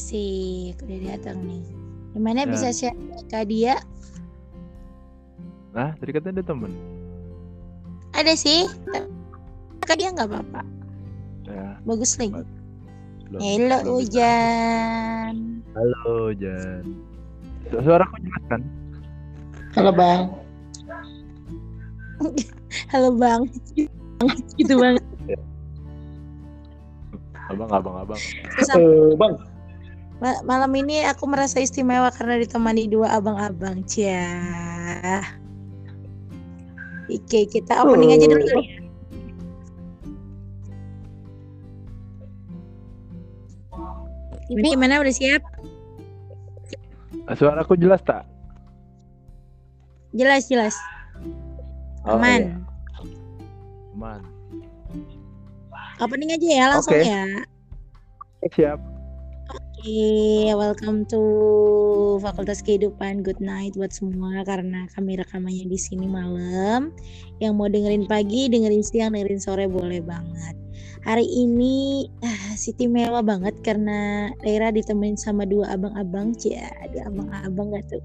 Asik, udah datang nih. Gimana Ya. bisa share Kak dia? Nah, tadi katanya ada temen. Ada sih. Kak dia nggak apa-apa. Ya, Bagus lagi. bisa. Hujan. Halo, Jan. Su- Suaraku jelas kan? Halo bang. Halo Bang. gitu banget. Abang, abang, abang. Terus Eh, bang. Ma- malam ini aku merasa istimewa karena ditemani dua abang-abang. Cia. Oke, kita opening aja dulu kali ya. Ibu gimana udah siap? Suaraku jelas tak? Jelas jelas. Oh, Aman. iya. Aman. Opening aja ya langsung Oke. ya. Siap. Oke, welcome to Fakultas Kehidupan. Good night buat semua karena kami rekamannya di sini malam. Yang mau dengerin pagi, dengerin siang, dengerin sore boleh banget. Hari ini ah, Siti mewah banget karena Daira ditemenin sama dua abang-abang. Cia, dua abang-abang gak tuh.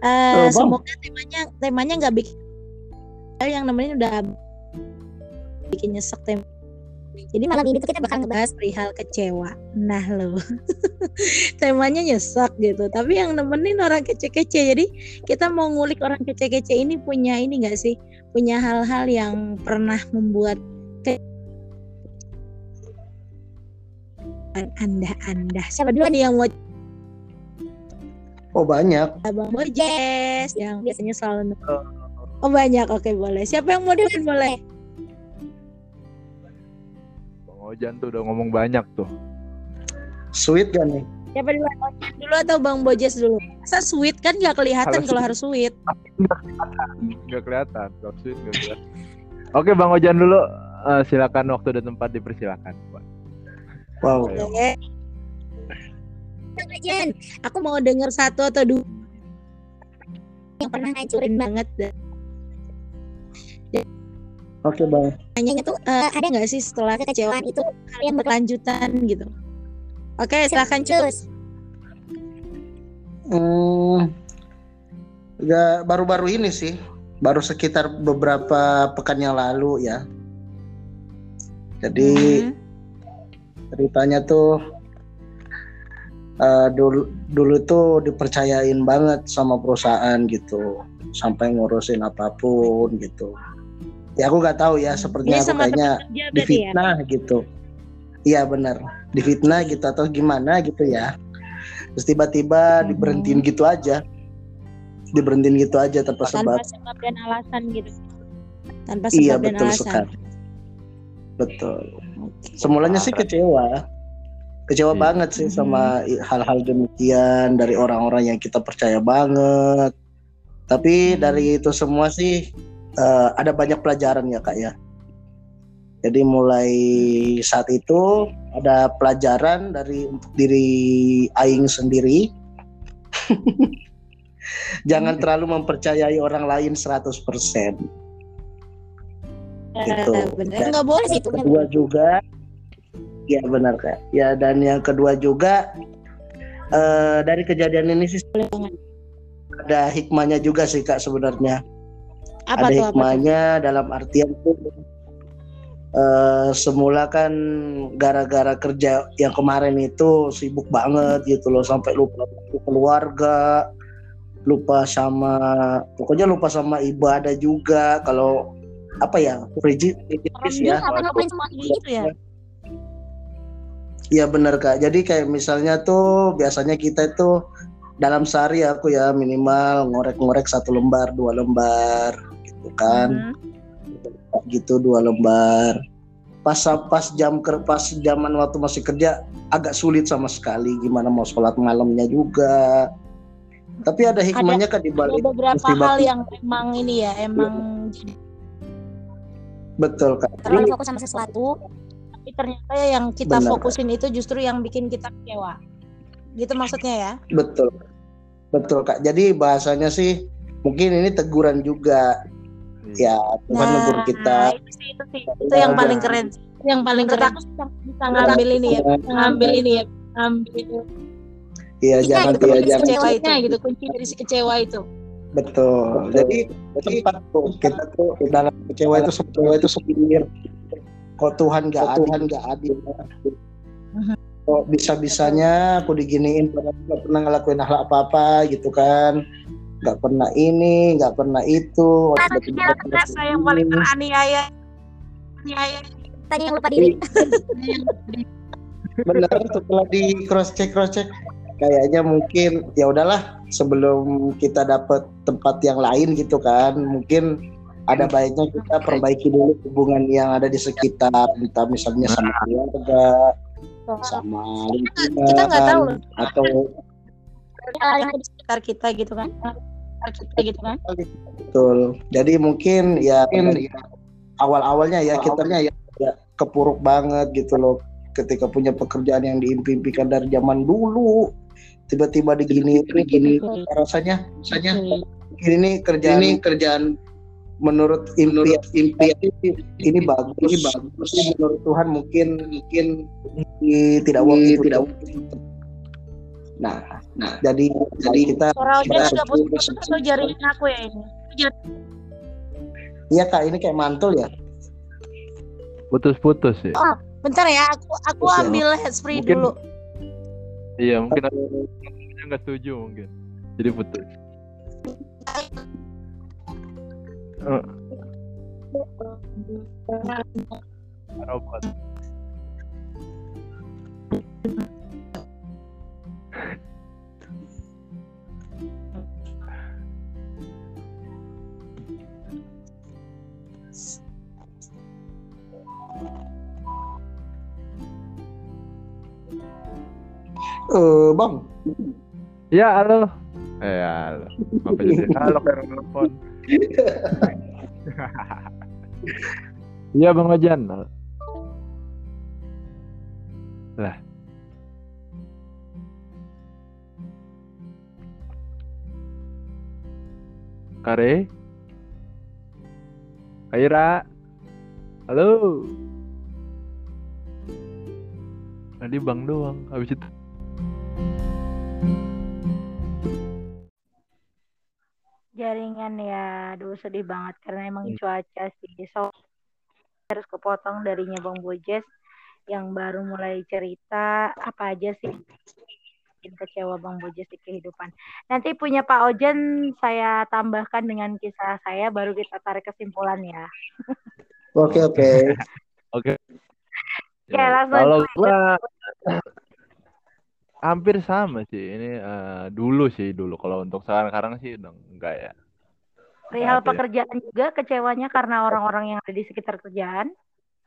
Oh, Bang. semoga temanya temanya nggak bikin yang nemenin udah bikin nyesek tem jadi malam ini tuh kita bakal ngebahas perihal kecewa. Nah lo, temanya nyesek gitu. Tapi yang nemenin orang kece-kece. Jadi kita mau ngulik orang kece-kece ini punya ini gak sih? Punya hal-hal yang pernah membuat ke anda-anda. Siapa dulu nih yang mau Oh banyak. abang Bojes yang biasanya selalu Oh banyak, oke boleh. Siapa yang mau duluan boleh? Ojan tuh udah ngomong banyak tuh. Sweet kan nih? Siapa duluan? Ojan dulu atau Bang Bojes dulu? Masa sweet kan nggak kelihatan Kalau kalau harus sweet. Nggak kelihatan. Kalau sweet nggak kelihatan. Oke, Bang Ojan dulu. Eh, silakan waktu dan tempat dipersilakan. Wow. Oke. Bang Ojan, aku mau denger satu atau dua yang pernah ngancurin banget. Oke bang. Nanyanya tuh eh, ada nggak sih setelah kekecewaan itu hal yang berkelanjutan gitu? Oke, silakan cus. Hmm, ya baru-baru ini sih. Baru sekitar beberapa pekan yang lalu ya. Jadi Hmm. ceritanya tuh eh, dulu dulu tuh dipercayain banget sama perusahaan gitu sampai ngurusin apa pun gitu ya aku nggak tahu ya sepertinya Ini aku kayaknya ya? difitnah gitu iya benar difitnah gitu atau gimana gitu ya terus tiba-tiba Hmm. diberhentiin gitu aja diberhentiin gitu aja tanpa sebab Tanpa sebab dan alasan gitu. Tanpa sebab iya dan betul alasan. sekali betul semulanya sih kecewa kecewa Iya. banget sih sama i- hal-hal demikian dari orang-orang yang kita percaya banget tapi Hmm. dari itu semua sih eh, ada banyak pelajaran ya kak ya. Jadi mulai saat itu ada pelajaran dari untuk diri aing sendiri. Jangan Hmm. terlalu mempercayai orang lain 100% gitu. Eh, bener. Dan Nggak boleh sih kedua juga ya benar kak. Ya dan yang kedua juga eh dari kejadian ini sih ada hikmahnya juga sih kak sebenarnya Apa apa ada tuh? hikmahnya dalam artian tuh eh semula kan gara-gara kerja yang kemarin itu sibuk banget gitu loh sampai lupa keluarga lupa sama pokoknya lupa sama ibadah juga kalau apa ya rigid ya ngapain gitu ya? Iya benar kak. Jadi kayak misalnya tuh biasanya kita itu dalam sehari aku ya minimal ngorek-ngorek satu lembar, dua lembar, gitu kan. Hmm. Gitu dua lembar. Pas pas jam ker pas zaman waktu masih kerja agak sulit sama sekali. Gimana mau sholat malamnya juga. Tapi ada hikmahnya kan di Ada balik. beberapa mesti hal yang emang ini ya, emang jadi Betul kak. terlalu fokus sama sesuatu, tapi ternyata yang kita Benar, fokusin itu justru yang bikin kita kecewa. Gitu maksudnya ya? betul, betul kak. Jadi bahasanya sih mungkin ini teguran juga. Iya. Ya Tuhan negur kita. Nah, itu sih, itu sih. Itu yang paling keren. Yang paling keren. Aku bisa, bisa ngambil ini ya, ngambil ini ya, bisa ambil Iya, Iya, jangan iya, kunci jangan kecewa itu gitu kunci dari si kecewa itu betul. Jadi tempat tuh kita tuh dalam kecewa itu kecewa itu sepikir kok Tuhan gak adil, Tuhan gak adil. Kok bisa-bisanya aku diginiin padahal gak pernah ngelakuin hal apa-apa gitu kan. Gak pernah ini, gak pernah itu. Tiba-tiba Saya yang paling ini. teraniaya. Aniaya tanya yang lupa diri. Benar setelah di cross check cross check. Kayaknya mungkin ya udahlah sebelum kita dapat tempat yang lain gitu kan mungkin ada baiknya kita perbaiki dulu hubungan yang ada di sekitar entah misalnya sama keluarga sama lingkungan kita nggak atau hal yang ada di sekitar kita gitu kan? Sekitar kita gitu kan? Betul. Jadi mungkin ya awal-awalnya ya kita ya, ya kepuruk banget gitu loh. Ketika punya pekerjaan yang diimpikan dari zaman dulu tiba-tiba digini begini rasanya rasanya ini kerjaan ini kerjaan menurut impian. impian. Ini bagus. Ini bagus. Menurut Tuhan mungkin mungkin ini tidak it tidak it. Nah nah jadi jadi kita suara kita juga putus atau jaringan aku ya ini iya kak ini kayak mantul ya Putus-putus sih. Oh, bentar ya aku aku ya, ambil handsfree mungkin- dulu Iya, mungkin aku nggak setuju mungkin. Jadi putus. Eh, robot. Eh bang Ya, halo. Eh, halo. Apa jadi halo kayak telepon. Iya, Bang Ojan. Lah. Kare? Kaira? Halo? Tadi Bang doang, habis itu jaringan ya aduh sedih banget karena emang cuaca sih so harus kepotong darinya Bang Bojes yang baru mulai cerita apa aja sih bikin kecewa Bang Bojes di kehidupan nanti punya Pak Ojen saya tambahkan dengan kisah saya baru kita tarik kesimpulan ya oke oke Oke. Oke, langsung Kalau gua hampir sama sih. Ini eh, dulu sih dulu. Kalau untuk sekarang-sekarang sih udah enggak ya. perihal Oke. pekerjaan juga kecewanya karena orang-orang yang ada di sekitar kerjaan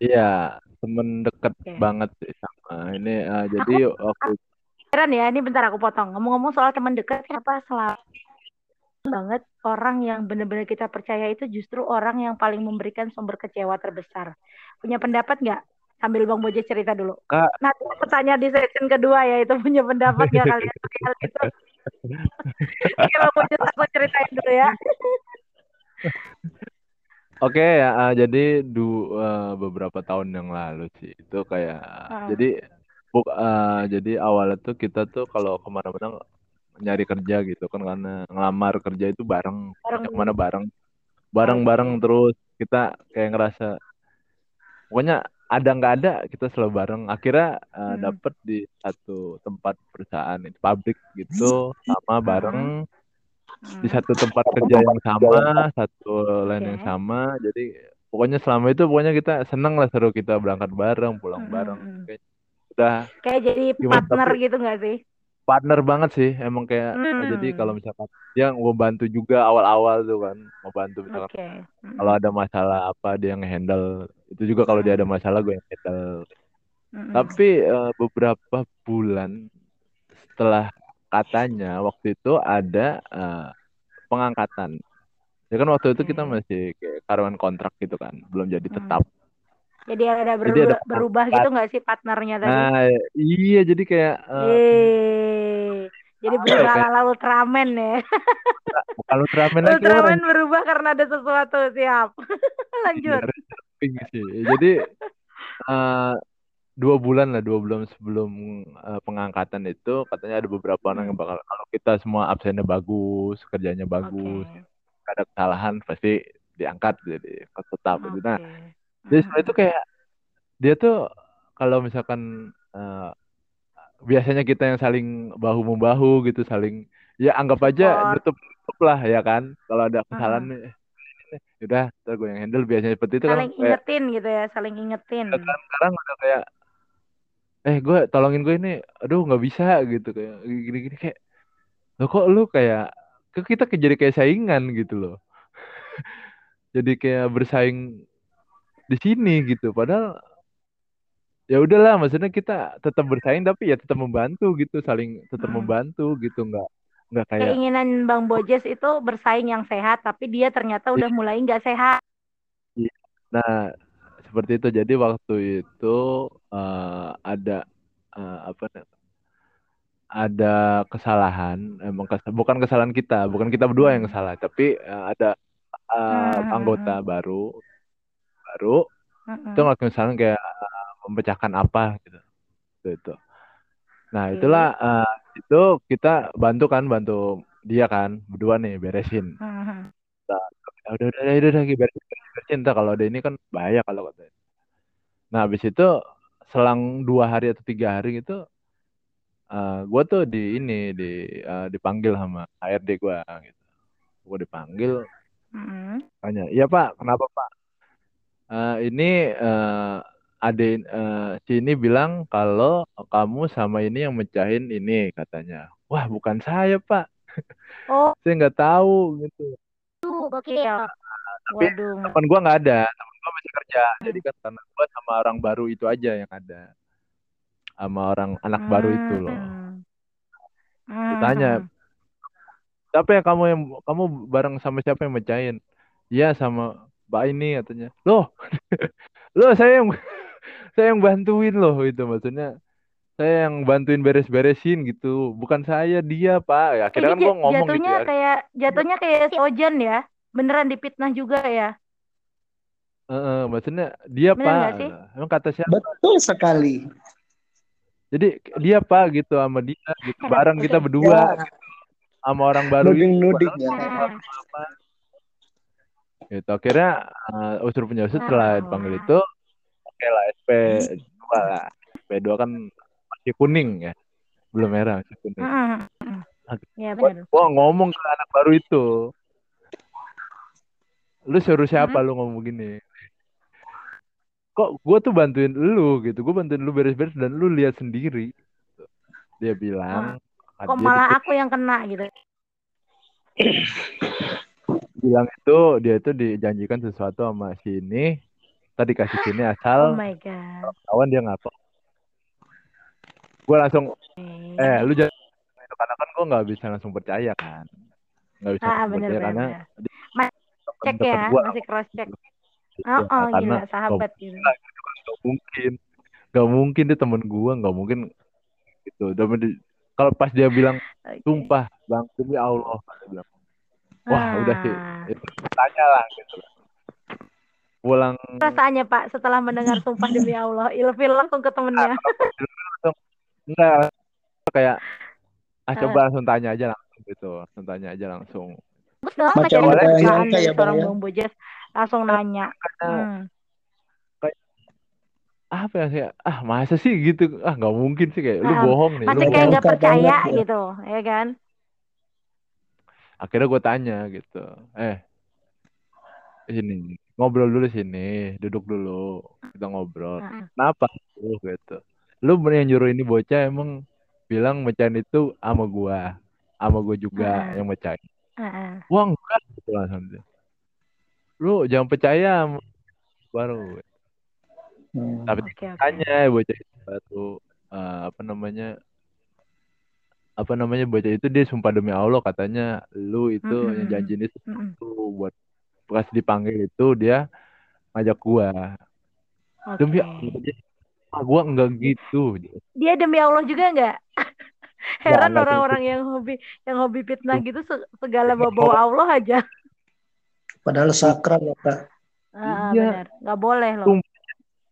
Iya, temen deket Oke. banget sih sama. Ini eh, jadi waktu Heran ya, ini bentar aku potong. Ngomong-ngomong soal teman dekat, siapa selalu banget orang yang benar-benar kita percaya itu justru orang yang paling memberikan sumber kecewa terbesar. Punya pendapat nggak? Sambil Bang Boje cerita dulu. Kak. Nanti aku tanya di section kedua ya, itu punya pendapat nggak kalian soal itu? Oke, Bang Boje aku ceritain dulu ya. Oke ya, eh, jadi du, eh, beberapa tahun yang lalu sih itu kayak Ah. jadi buk, eh, jadi awalnya tuh kita tuh kalau ke mana-mana nyari kerja gitu kan karena ngelamar kerja itu bareng, Bareng. yang mana bareng, bareng-bareng terus kita kayak ngerasa pokoknya ada nggak ada kita selalu bareng. Akhirnya eh, Hmm. dapet di satu tempat perusahaan pabrik gitu sama bareng di Hmm. satu tempat kerja yang sama, satu line yang Oke. sama. Jadi pokoknya selama itu pokoknya kita seneng lah seru kita berangkat bareng, pulang Hmm, bareng. hmm, hmm. Kayak udah Kayak jadi Gimana, partner tapi- gitu nggak sih? partner banget sih. Emang kayak Hmm. jadi kalau misalkan dia mau bantu juga awal-awal tuh kan, mau bantu misalkan Oke. Hmm. kalau ada masalah apa dia ngehandle. Itu juga kalau dia ada masalah gue yang handle. Hmm. Tapi eh, beberapa bulan setelah katanya waktu itu ada eh, pengangkatan. Ya kan waktu itu kita Oke. masih kayak karyawan kontrak gitu kan, belum jadi Hmm. Jadi ada Jadi berubah, ada berubah gitu nggak sih partnernya tadi? Nah, iya jadi kayak Eh, jadi berubah kayak- ala Ultraman ya. bukan Ultraman lagi Ultraman orang berubah karena ada sesuatu siap. Lanjut. Iya, sih. Jadi eh, dua bulan lah, dua bulan sebelum eh, pengangkatan itu katanya ada beberapa orang yang Hmm. bakal kalau kita semua absennya bagus, kerjanya bagus, nggak ada kesalahan pasti diangkat jadi tetap gitu. Nah. Jadi Hmm. sebenarnya itu kayak dia tuh kalau misalkan eh, biasanya kita yang saling bahu membahu gitu, saling ya anggap aja nutup nutup lah ya kan. Kalau ada kesalahan Hmm. nih, eh, udah ntar gue yang handle biasanya seperti itu kan Saling kayak ingetin gitu ya, saling ingetin. sekarang sekarang udah kayak eh gue tolongin gue ini aduh nggak bisa gitu kayak gini-gini kayak lo kok lu kayak kok kita ke- jadi kayak saingan gitu loh jadi kayak bersaing di sini gitu padahal ya udahlah maksudnya kita tetap bersaing tapi ya tetap membantu gitu saling tetap Hmm. membantu gitu nggak nggak kayak Keinginan Bang Bojes itu bersaing yang sehat, tapi dia ternyata udah mulai nggak sehat. nah seperti itu jadi waktu itu eh, ada eh, apa namanya, ada kesalahan emang kes- bukan kesalahan kita bukan kita berdua yang Hmm. salah tapi eh, ada Hmm, hmm, anggota hmm. baru baru Mm-mm. itu ngelakuin kesalahan kayak eh, memecahkan apa gitu gitu nah Oke. itulah eh, itu kita bantu kan bantu dia kan berdua nih beresin Hmm. Ya udah udah udah udah, udah beresin beresin, kalau ada ini kan bahaya kalau katanya nah habis itu selang dua hari atau tiga hari gitu eh gue tuh di ini di eh, dipanggil sama HRD gue gitu gue dipanggil Mm-mm. tanya iya pak kenapa pak Eh, ini eh ade eh, si ini bilang kalau kamu sama ini yang mecahin ini katanya. Wah bukan saya pak. Oh, saya nggak tahu gitu. Gokil. tapi Waduh. teman gue nggak ada. Teman gue masih kerja. Jadi kan karena gue sama orang baru itu aja yang ada. Sama orang anak baru itu loh. Hmm. ditanya Hmm. siapa yang kamu yang kamu bareng sama siapa yang mecahin? Iya sama mbak ini katanya. Loh loh saya yang saya yang bantuin loh itu maksudnya saya yang bantuin beres-beresin gitu. Bukan saya dia pak. Ya akhirnya kan gue ngomong gitu jatuhnya ya. kayak jatuhnya kayak si Ojan ya. Beneran dipitnah juga ya. Heeh, maksudnya dia Bener pak. emang kata siapa? Betul sekali. jadi dia pak gitu sama dia gitu. Bareng kita berdua Ya, sama orang baru nuding-nuding padahal ya. Apa gitu akhirnya uh, usur penyusup setelah Wow. dipanggil itu oke lah SP 2 lah SP 2 kan masih kuning ya belum merah masih kuning mm, mm. Ya gua, benar. gua ngomong ke anak baru itu lu suruh siapa Hmm. lu ngomong gini kok gua tuh bantuin lu gitu gua bantuin lu beres-beres dan lu lihat sendiri dia bilang Kok dia malah dikit- aku yang kena gitu. bilang itu dia itu dijanjikan sesuatu sama si ini tadi kasih sini Oh asal my god. kawan dia ngapain gue langsung Oke. eh lu jangan itu karena kan gue nggak bisa langsung percaya kan nggak bisa Ah, bener, percaya bener, karena bener. Mas- Cek ya, gua masih cross check. gitu. Oh, oh karena gila sahabat gitu. nggak mungkin nggak mungkin dia temen gue nggak mungkin gitu kalau pas dia bilang Oke. sumpah bang demi Allah dia bilang wah udah sih Ah. itu tanya lah gitu pulang Perasaannya Pak setelah mendengar sumpah demi Allah, ilfil langsung ke temennya. langsung enggak kayak ah Eh. coba langsung tanya aja langsung gitu langsung tanya aja langsung dong, Macam kesukaan nyangka dari ya, seorang ya? Bang langsung nanya. Hmm. apa ya kayak ah masa sih gitu ah nggak mungkin sih kayak lu Ah, bohong nih lu Masih kayak nggak percaya banget ya. gitu, ya kan? Akhirnya gue tanya gitu eh sini ngobrol dulu sini duduk dulu kita ngobrol kenapa lu gitu lu bener yang nyuruh ini bocah emang bilang mecahin itu sama gua sama gua juga Ah. yang mecahin ah, ah. wah enggak gitu langsung lu jangan percaya baru Hmm. tapi oke. tanya bocah itu baru eh, apa namanya apa namanya bocah itu dia sumpah demi Allah katanya lu itu Mm-mm. yang janjiin itu Mm-mm. buat pas dipanggil itu dia ngajak gua demi Oke. Allah dia, ah, gua enggak gitu Dia demi Allah juga nggak? Heran enggak orang-orang yang hobi yang hobi fitnah gitu se- segala bawa Allah aja. Padahal sakral ya kak. Ah, Iya. benar. Nggak boleh loh.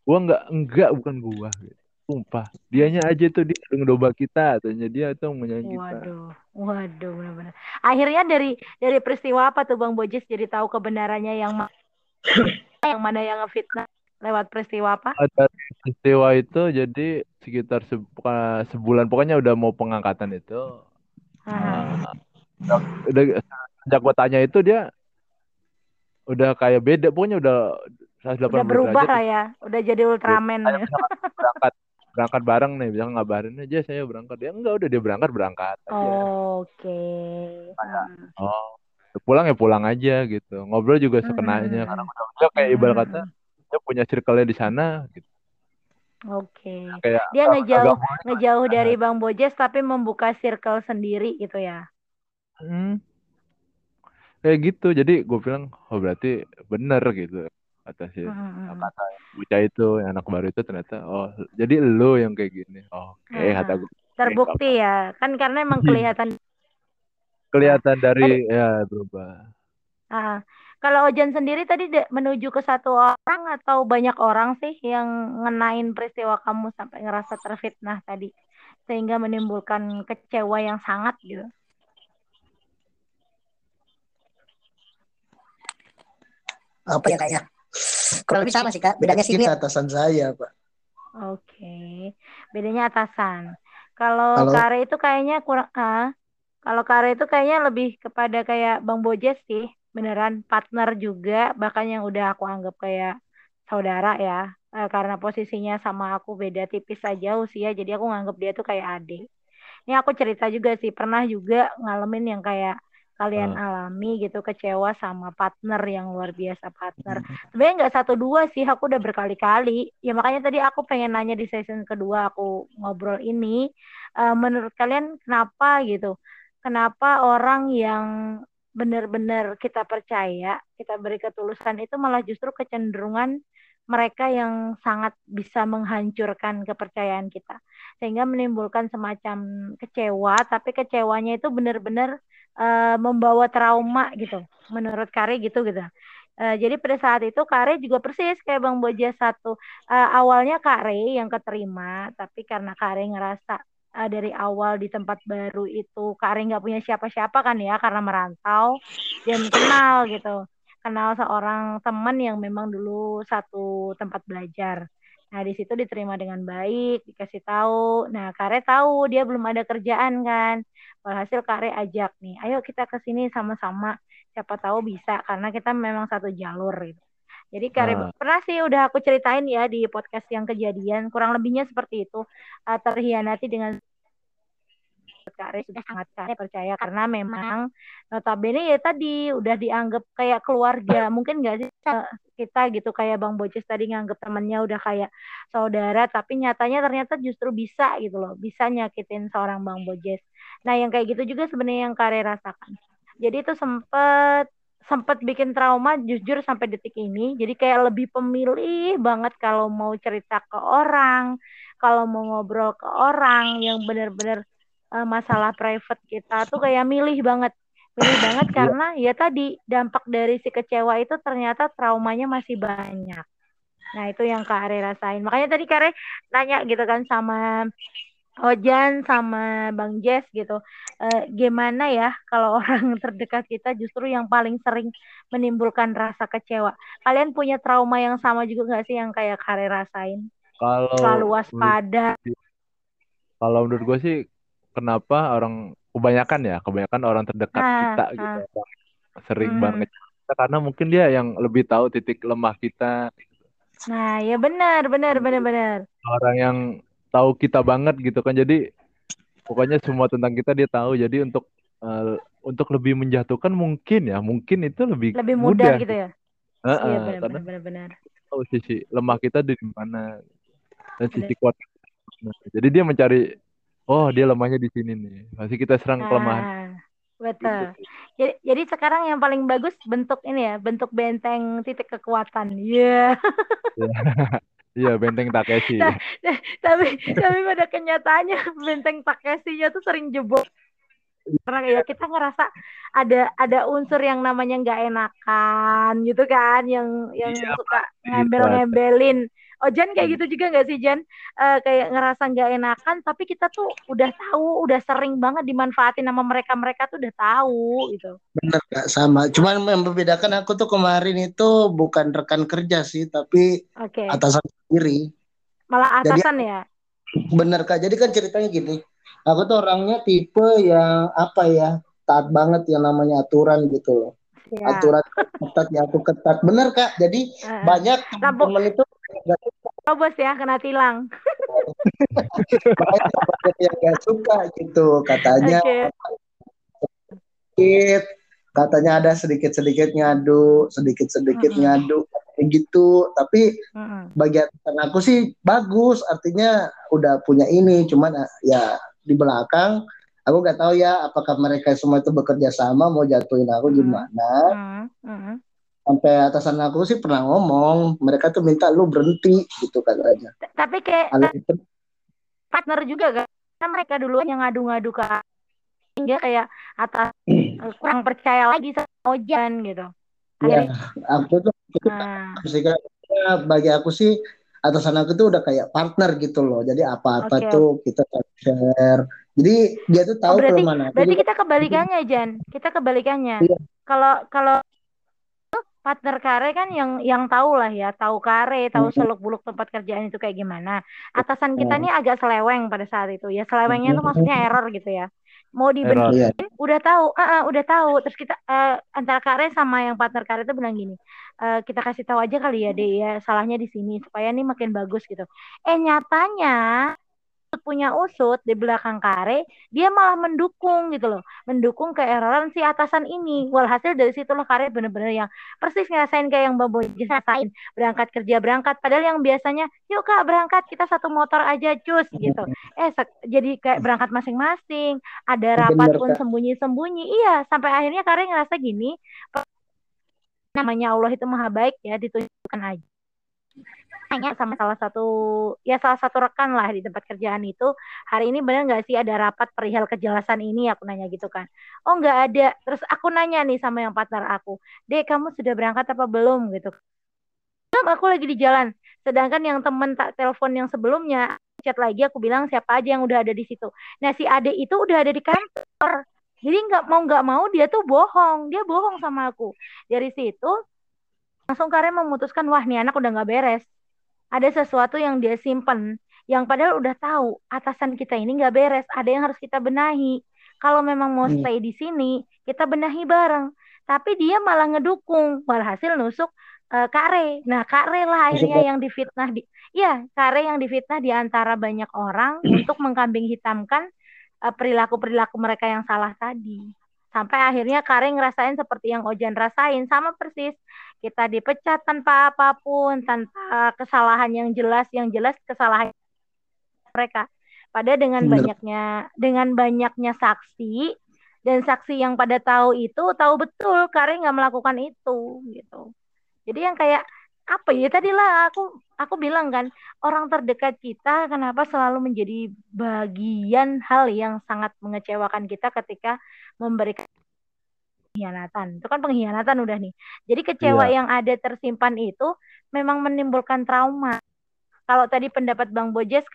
Gua enggak enggak bukan gua gitu. Sumpah dianya aja tuh dia domba kita katanya dia tuh menyanyi kita Waduh, waduh, benar-benar. Akhirnya dari dari peristiwa apa tuh Bang Bojes jadi tahu kebenarannya yang ma- yang mana yang ngefitnah lewat peristiwa apa? ada peristiwa itu jadi sekitar se- sebulan pokoknya udah mau pengangkatan itu Aha. uh, udah sejak gua tanya itu dia udah kayak beda pokoknya udah 180 Udah berubah derajat lah ya, udah jadi Ultraman. Berangkat berangkat bareng nih bilang ngabarin aja saya berangkat dia enggak udah dia berangkat berangkat aja Oke. Hmm. oh pulang ya pulang aja gitu ngobrol juga sekenanya Hmm. karena udah dia kayak ibarat Hmm. kata dia punya circle-nya di sana gitu Oke. kayak Dia agak- ngejauh agak- ngejauh dari Bang Bojes tapi membuka circle sendiri gitu ya. Hmm. Kayak gitu. Jadi gue bilang, oh berarti bener gitu. Kata si Hmm. kata bocah itu, yang anak baru itu ternyata, oh jadi lo yang kayak gini. Oke, Ah. kata gue. Terbukti ya. Kan karena emang Hmm. kelihatan Kelihatan dari, ya berubah. Ah, kalau Ojan sendiri tadi de- menuju ke satu orang atau banyak orang sih yang ngenain peristiwa kamu sampai ngerasa terfitnah tadi sehingga menimbulkan kecewa yang sangat gitu. apa ya kayaknya kurang lebih sama sih kak. bedanya sih kita atasan saya pak. Oke, bedanya atasan. Kalau Kalau- Kare itu kayaknya kurang ah, kalau Kare itu kayaknya lebih kepada kayak Bang Bojes sih, beneran partner juga, bahkan yang udah aku anggap kayak saudara ya, Eh, karena posisinya sama aku beda tipis aja usia, jadi aku nganggap dia tuh kayak adik. Ini aku cerita juga sih, pernah juga ngalamin yang kayak kalian alami gitu, kecewa sama partner yang luar biasa partner. Sebenarnya nggak satu dua sih, aku udah berkali-kali. Ya makanya tadi aku pengen nanya di season kedua aku ngobrol ini, eh, menurut kalian kenapa gitu? Kenapa orang yang benar-benar kita percaya, kita beri ketulusan itu malah justru kecenderungan mereka yang sangat bisa menghancurkan kepercayaan kita sehingga menimbulkan semacam kecewa tapi kecewanya itu benar-benar eh, membawa trauma gitu menurut Kare gitu gitu. Eh, jadi pada saat itu Kare juga persis kayak Bang Boja satu. Eh, awalnya Kare yang keterima tapi karena Kare ngerasa eh, dari awal di tempat baru itu Kare nggak punya siapa-siapa kan ya karena merantau dan kenal gitu. Kenal seorang teman yang memang dulu satu tempat belajar. Nah, di situ diterima dengan baik, dikasih tahu. Nah, Kare tahu dia belum ada kerjaan kan. Walhasil Kare ajak nih, ayo kita ke sini sama-sama. Siapa tahu bisa karena kita memang satu jalur gitu. Jadi Kare Ah. pernah sih udah aku ceritain ya di podcast yang kejadian, kurang lebihnya seperti itu. Uh, terhianati dengan Kare sudah sangat Kare percaya karena memang notabene ya tadi udah dianggap kayak keluarga. Mungkin nggak sih eh, kita gitu kayak Bang Boces tadi nganggap temannya udah kayak saudara tapi nyatanya ternyata justru bisa gitu loh bisa nyakitin seorang Bang Bojes. Nah yang kayak gitu juga sebenarnya yang Kare rasakan. Jadi itu sempet sempet bikin trauma jujur sampai detik ini. Jadi kayak lebih pemilih banget kalau mau cerita ke orang kalau mau ngobrol ke orang yang benar-benar eh, masalah private kita tuh kayak milih banget milih banget karena ya tadi dampak dari si kecewa itu ternyata traumanya masih banyak. Nah itu yang Kak Are rasain. Makanya tadi Kak Are nanya gitu kan sama Ojan sama Bang Jess gitu. Eh, gimana ya kalau orang terdekat kita justru yang paling sering menimbulkan rasa kecewa. Kalian punya trauma yang sama juga nggak sih yang kayak Kak Are rasain? Kalau Selalu waspada. kalau menurut gue sih, kenapa orang kebanyakan ya, kebanyakan orang terdekat Ah, kita ah. gitu, yang sering Mhm. banget kita karena mungkin dia yang lebih tahu titik lemah kita, Nah, ya benar, benar, benar, benar. orang yang tahu kita banget gitu kan. Jadi pokoknya semua tentang kita dia tahu. Jadi untuk eh, untuk lebih menjatuhkan mungkin ya, mungkin itu lebih Lebih mudah mudah gitu ya. Heeh, Iya, benar, karena benar, benar, tahu sisi lemah kita di mana dan sisi kuat. Jadi dia mencari, oh dia lemahnya di sini nih. Pasti kita serang kelemahan. Ah, betul. Gitu. Jadi, jadi sekarang yang paling bagus bentuk ini ya, bentuk benteng titik kekuatan. Iya. Iya benteng Takeshi. Nah, tapi tapi pada kenyataannya benteng Takeshinya tuh sering jebol. Karena ya kita ngerasa ada ada unsur yang namanya nggak enakan gitu kan, yang yang Iya, suka pasti, ngembel-ngembelin Ojan kayak gitu juga nggak sih Jan? Eh, kayak ngerasa nggak enakan, tapi kita tuh udah tahu, udah sering banget dimanfaatin sama mereka mereka tuh udah tahu gitu. Bener Kak, sama. Cuman yang membedakan aku tuh kemarin itu bukan rekan kerja sih, tapi Oke. atasan sendiri. Malah Jadi atasan ya. bener Kak. Jadi kan ceritanya gini. Aku tuh orangnya tipe yang apa ya, taat banget yang namanya aturan gitu loh. Ya. Aturan ketat ya aku ketat. Bener Kak. Jadi Heeh. banyak Lampu teman itu nggak Robos ya kena tilang. banyak yang nggak suka gitu. Katanya sedikit, katanya ada sedikit-sedikit ngadu, sedikit-sedikit Mm-mm. ngadu kayak gitu. Tapi Mm-mm. bagi atasan aku sih bagus, artinya udah punya ini. Cuman eh, ya di belakang aku nggak tahu ya apakah mereka semua itu bekerja sama mau jatuhin aku Mm. gimana. Mm. Mm. Sampai atasan aku sih pernah ngomong, mereka tuh minta lu berhenti gitu katanya. Tapi kayak partner juga kan karena mereka duluan yang ngadu-ngadu ke hingga kayak atas eh, kurang percaya lagi sama Ojan gitu. ya Akhirnya aku tuh nah. Ya, bagi aku sih atasan aku tuh udah kayak partner gitu loh. Jadi apa-apa Oke. tuh kita share. Jadi dia tuh Oh, tahu berarti kelemahan aku berarti kita kebalikannya Jan. Kita kebalikannya. Iya. Kalau kalau partner kare kan yang yang tahu lah ya, tahu kare, tahu seluk beluk tempat kerjaan itu kayak gimana. Atasan kita nih agak seleweng pada saat itu. Ya selewengnya tuh maksudnya error gitu ya. Mau dibenerin Iya. udah tahu, ah ah, udah tahu. Terus kita eh, antara kare sama yang partner kare itu bilang gini, "Eh, kita kasih tahu aja kali ya deh ya salahnya di sini supaya nih makin bagus gitu. Eh nyatanya punya usut di belakang kare, dia malah mendukung gitu loh, mendukung keeroran si atasan ini. Walhasil dari situlah kare bener-bener yang persis ngerasain kayak yang Mbak Boji rasain, berangkat kerja berangkat, padahal yang biasanya, yuk kak berangkat. Kita satu motor aja cus gitu. Eh jadi kayak berangkat masing-masing, ada rapat Bener, pun sembunyi-sembunyi, iya sampai akhirnya kare ngerasa gini, namanya Allah itu maha baik ya ditunjukkan aja tanya sama salah satu ya salah satu rekan lah di tempat kerjaan itu hari ini benar nggak sih ada rapat perihal kejelasan ini? Aku nanya gitu kan. Oh nggak ada. Terus aku nanya nih sama yang partner aku dek kamu sudah berangkat apa belum? Gitu. Belum aku lagi di jalan. Sedangkan yang temen tak telepon yang sebelumnya chat lagi aku bilang siapa aja yang udah ada di situ? Nah si ade itu udah ada di kantor. Jadi nggak mau nggak mau dia tuh bohong. Dia bohong sama aku. Dari situ langsung Karim memutuskan wah nih anak udah nggak beres ada sesuatu yang dia simpen yang padahal udah tahu atasan kita ini nggak beres ada yang harus kita benahi. Kalau memang mau Hmm. stay di sini kita benahi bareng. Tapi dia malah ngedukung walhasil nusuk eh, Kare nah Kare lah akhirnya yang difitnah di ya Kare yang difitnah di antara banyak orang untuk mengkambing hitamkan eh, perilaku-perilaku mereka yang salah tadi. Sampai akhirnya Kare ngerasain seperti yang Ojan rasain sama persis kita dipecat tanpa apa pun, tanpa kesalahan yang jelas, yang jelas kesalahan mereka. Pada dengan Bener. banyaknya dengan banyaknya saksi dan saksi yang pada tahu itu tahu betul Kare nggak melakukan itu gitu. Jadi yang kayak apa ya tadilah aku aku bilang kan orang terdekat kita kenapa selalu menjadi bagian hal yang sangat mengecewakan kita ketika memberikan pengkhianatan. Itu kan pengkhianatan udah nih. Jadi kecewa Iya. yang ada tersimpan itu memang menimbulkan trauma. Kalau tadi pendapat Bang Bojes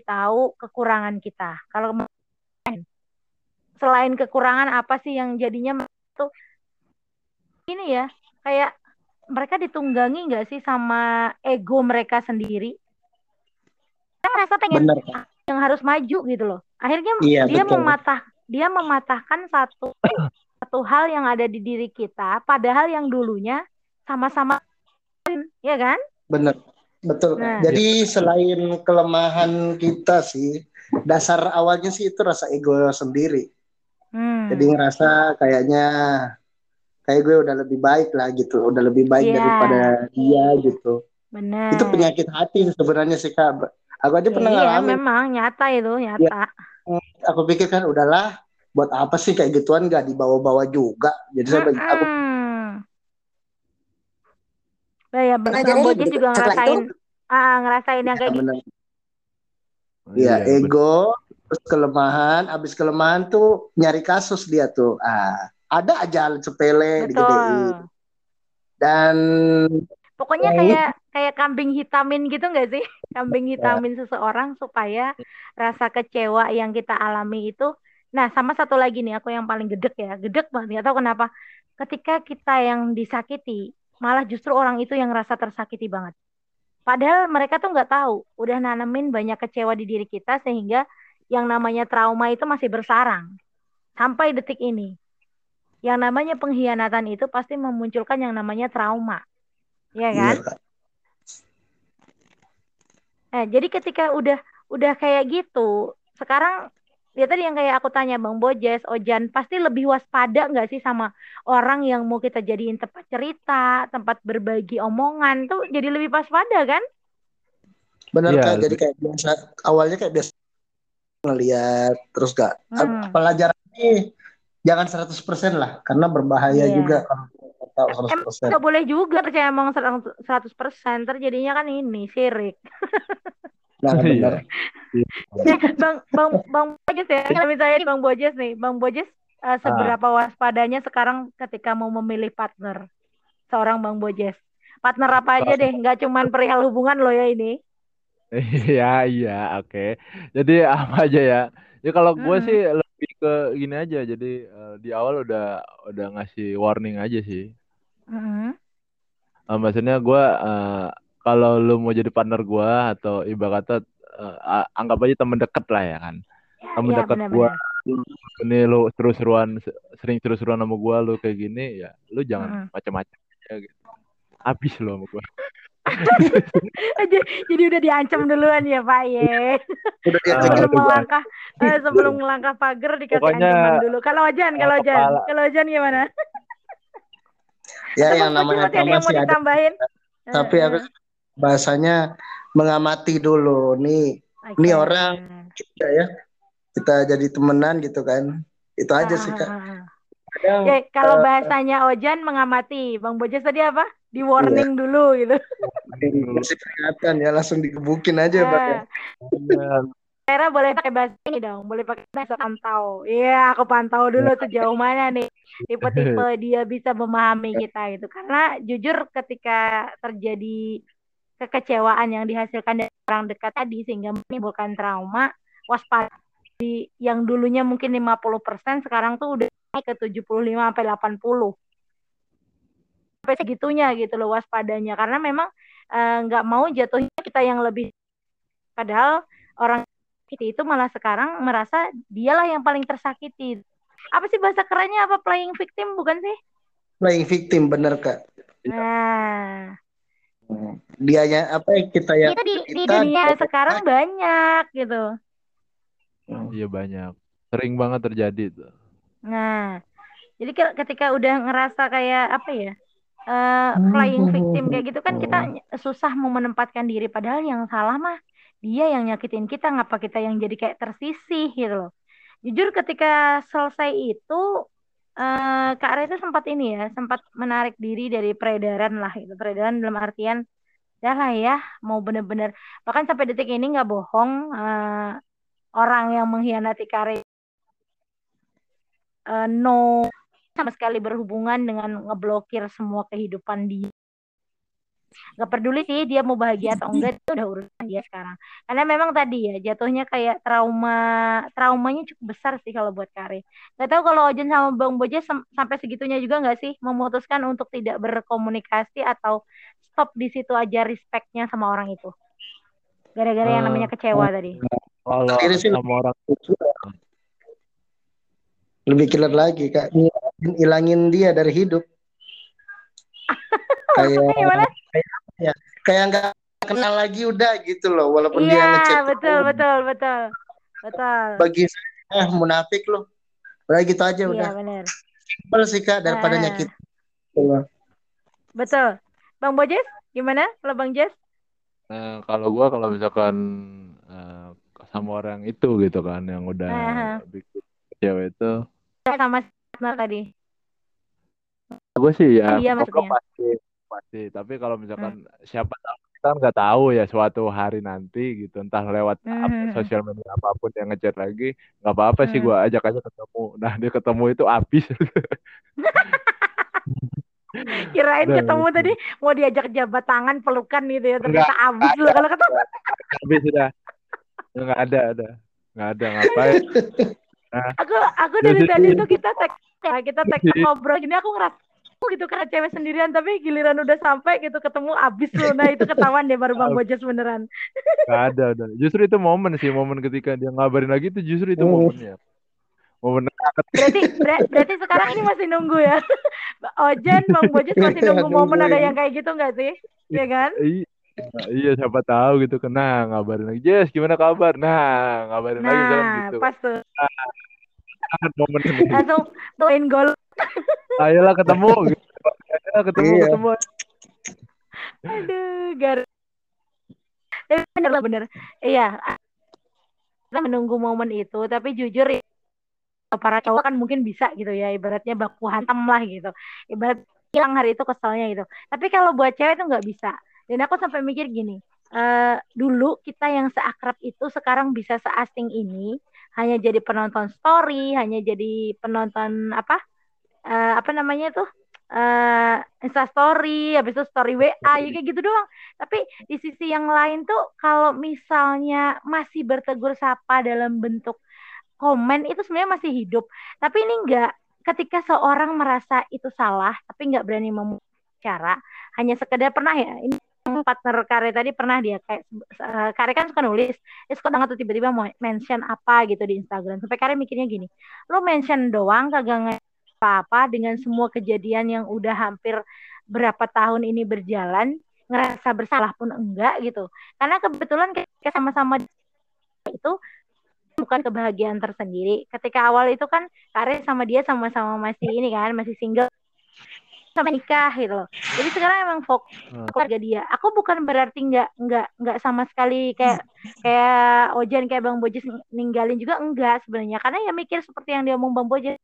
tahu kekurangan kita. Kalau selain kekurangan apa sih yang jadinya tuh ini ya kayak mereka ditunggangi nggak sih sama ego mereka sendiri? Saya merasa pengen Bener yang harus maju gitu loh. Akhirnya Iya dia betul. mematah dia mematahkan satu satu hal yang ada di diri kita padahal yang dulunya sama-sama ya kan? Bener. Betul. Nah. Jadi selain kelemahan kita sih, dasar awalnya sih itu rasa ego sendiri. Hmm. Jadi ngerasa kayaknya kayak gue udah lebih baik lah gitu, udah lebih baik Iya. daripada dia gitu. Benar. Itu penyakit hati sebenarnya sih Kak. Aku aja pernah Iya, ngalamin. memang nyata itu, nyata. Aku pikir kan udahlah, buat apa sih kayak gituan gak dibawa-bawa juga. Jadi saya bagi- aku. Nah, ya, Bang juga ngerasain, itu ah, ngerasain yang kayak gitu. bener. Iya, betul. ego, terus kelemahan, abis kelemahan tuh nyari kasus dia tuh. Ah, ada aja hal sepele digedein. Dan Pokoknya Oh. kayak kayak kambing hitamin gitu nggak sih? Kambing hitamin seseorang supaya rasa kecewa yang kita alami itu. Nah, sama satu lagi nih, aku yang paling gedek ya, gedek banget. Nggak tahu kenapa. Ketika kita yang disakiti, malah justru orang itu yang rasa tersakiti banget. Padahal mereka tuh nggak tahu, udah nanemin banyak kecewa di diri kita sehingga yang namanya trauma itu masih bersarang sampai detik ini. Yang namanya pengkhianatan itu pasti memunculkan yang namanya trauma. Ya kan? Iya. Nah, jadi ketika udah udah kayak gitu, sekarang ya tadi yang kayak aku tanya Bang Bojes, Ojan, pasti lebih waspada nggak sih sama orang yang mau kita jadiin tempat cerita, tempat berbagi omongan tuh jadi lebih waspada kan? Benar Kak, lebih- jadi kayak biasa awalnya kayak biasa ngelihat terus gak Hmm. pelajaran ini jangan 100% lah karena berbahaya Iya. juga kalau kita tahu Emang 100%. nggak boleh juga percaya emang 100% terjadinya kan ini sirik. Nah, Iya. benar. Eh, bang Bang Bang Bojes ya, kalau misalnya Bang Bojes nih, Bang Bojes eh, seberapa waspadanya sekarang ketika mau memilih partner seorang Bang Bojes? Partner apa aja deh, nggak cuman perihal hubungan lo ya ini. Iya, iya, oke. Jadi apa aja ya? Ya kalau gue sih lebih ke gini aja. Jadi eh, di awal udah udah ngasih warning aja sih. Mm-mm. Eh, maksudnya gue eh, kalau lu mau jadi partner gue atau ibarat kata eh, anggap aja temen deket lah ya kan. Ya, Temen ya deket gue, ini lu seru-seruan, se- sering seru-seruan sama gue, lu kayak gini, ya lu jangan Mm-mm. macam-macam aja gitu. Habis lu sama gue. Jadi, jadi udah diancam duluan ya Pak ye. Udah kayak Sebelum gitu. melangkah, eh, sebelum melangkah pagar dikasih Pokoknya, ancaman dulu. Kalau Ojan, eh, kalau Ojan, kepala kalau Ojan gimana? Ya yang namanya masih ada trauma yang ada, ditambahin? tapi aku Heeh. Bahasanya mengamati dulu nih nih Oke. orang kita ya kita jadi temenan gitu kan. Itu Ah, aja sih ah, Kak. ah, ah. Kadang Ya, kalau eh, bahasanya Ojan mengamati, Bang Bojes tadi apa? Di warning dulu gitu. dikasih peringatan ya langsung dikebukin aja Pak ya. Era boleh pakai bahasa ini dong, boleh pakai bahasa pantau. Iya, aku pantau dulu sejauh mana nih tipe-tipe dia bisa memahami kita gitu. Karena jujur ketika terjadi kekecewaan yang dihasilkan dari orang dekat tadi sehingga menimbulkan trauma, waspada di yang dulunya mungkin 50% sekarang tuh udah naik ke 75 sampai 80. Sampai segitunya gitu loh waspadanya karena memang eh, nggak mau jatuhnya kita yang lebih padahal orang sakiti itu malah sekarang merasa dialah yang paling tersakiti. Apa sih bahasa kerennya apa playing victim bukan sih? Playing victim bener Kak. Nah, Dianya apa ya kita yang itu di, di kita dunia sekarang banyak gitu. Iya banyak. Sering banget terjadi tuh. Nah, jadi ke- ketika udah ngerasa kayak apa ya? playing victim kayak gitu kan kita susah mau menempatkan diri padahal yang salah mah dia yang nyakitin kita ngapa kita yang jadi kayak tersisih gitu loh. Jujur ketika selesai itu eh Kak Ara itu sempat ini ya, sempat menarik diri dari peredaran lah itu. Peredaran dalam artian ya lah ya, mau bener-bener bahkan sampai detik ini nggak bohong eh, orang yang mengkhianati Kak Ara eh, no sama sekali berhubungan dengan ngeblokir semua kehidupan dia. Gak peduli sih dia mau bahagia atau enggak itu udah urusan dia sekarang. Karena memang tadi ya jatuhnya kayak trauma traumanya cukup besar sih kalau buat Kare. Gak tahu kalau Ojen sama Bang Boja sem- sampai segitunya juga nggak sih memutuskan untuk tidak berkomunikasi atau stop di situ aja respectnya sama orang itu. Gara-gara yang Eh, namanya kecewa tadi. Kalau Akhirnya sih sama orang lebih killer lagi Kak. Ngilangin, ilangin dia dari hidup. Kayak gimana? ya kayak nggak kenal lagi udah gitu loh walaupun dia Iya ngechat betul betul betul betul. bagi saya eh munafik loh udah gitu aja Iya udah benar. simpel sih kak daripada Ah. nyakit Gitu. Betul. Bang Bojes, gimana kalau Bang Jes? Nah, kalau gua kalau misalkan eh, sama orang itu gitu kan yang udah Aha. bikin cewek itu, Sama tadi. Gue sih ya Iya, maksudnya. pasti pasti. Tapi kalau misalkan siapa tahu kita kan nggak tahu ya suatu hari nanti gitu, entah lewat apa, Mhm. sosial media apa pun yang ngechat lagi, nggak apa-apa sih Mhm. gua ajak aja ketemu. Nah dia ketemu itu habis. Kirain Udah, ketemu udah. tadi mau diajak jabat tangan pelukan gitu ya. Ternyata abis loh kalau ketemu. Habis sudah. Nggak ada, ada. Nggak ada, ngapain. Aku aku Ya, dari tadi tuh kita tek ya kita tek ngobrol gini aku ngerasa aku gitu karena cewek sendirian tapi giliran udah sampai gitu ketemu abis loh. Nah itu ketahuan deh baru Bang Bojes beneran. Nggak ada, udah. Justru itu momen sih, momen ketika dia ngabarin lagi itu justru itu Hmm. momennya. Momen Berarti ber- berarti sekarang ini masih nunggu ya. Ojen Bang Bojes masih nunggu momen ada yang kayak gitu nggak sih? Iya kan? I- iya siapa tahu gitu kan. Nah, ngabarin lagi. Jess, gimana kabar? Nah, ngabarin lagi Nah, gitu. pas tuh Kan momen ini. langsung tuin gol. Ayolah ketemu. Ayolah ketemu, Iya. ketemu. Aduh, gar. Tapi bener lah bener. Iya. Kita menunggu momen itu, tapi jujur ya, para cowok kan mungkin bisa gitu ya, ibaratnya baku hantam lah gitu. Ibarat hilang hari itu keselnya gitu. Tapi kalau buat cewek itu nggak bisa. Dan aku sampai mikir gini, eh dulu kita yang seakrab itu sekarang bisa seasing ini hanya jadi penonton story, hanya jadi penonton apa? eh apa namanya tuh? eh Insta story, habis itu story WA, ya kayak gitu doang. Tapi di sisi yang lain tuh kalau misalnya masih bertegur sapa dalam bentuk komen itu sebenarnya masih hidup. Tapi ini enggak. Ketika seorang merasa itu salah, tapi nggak berani cara, hanya sekedar pernah ya. Ini partner Kare tadi pernah dia kayak eh, Kare kan suka nulis, dia suka banget tuh tiba-tiba mau mention apa gitu di Instagram. Sampai Kare mikirnya gini, lo mention doang kagak apa-apa dengan semua kejadian yang udah hampir berapa tahun ini berjalan ngerasa bersalah pun enggak gitu. Karena kebetulan ketika sama-sama itu bukan kebahagiaan tersendiri. Ketika awal itu kan Kare sama dia sama-sama masih ini kan masih single sama nikah gitu loh. Jadi sekarang emang fokus Hmm. keluarga dia. Aku bukan berarti nggak nggak nggak sama sekali kayak kayak Ojan kayak Bang Bojes ninggalin juga enggak sebenarnya. Karena ya mikir seperti yang dia omong Bang Bojes.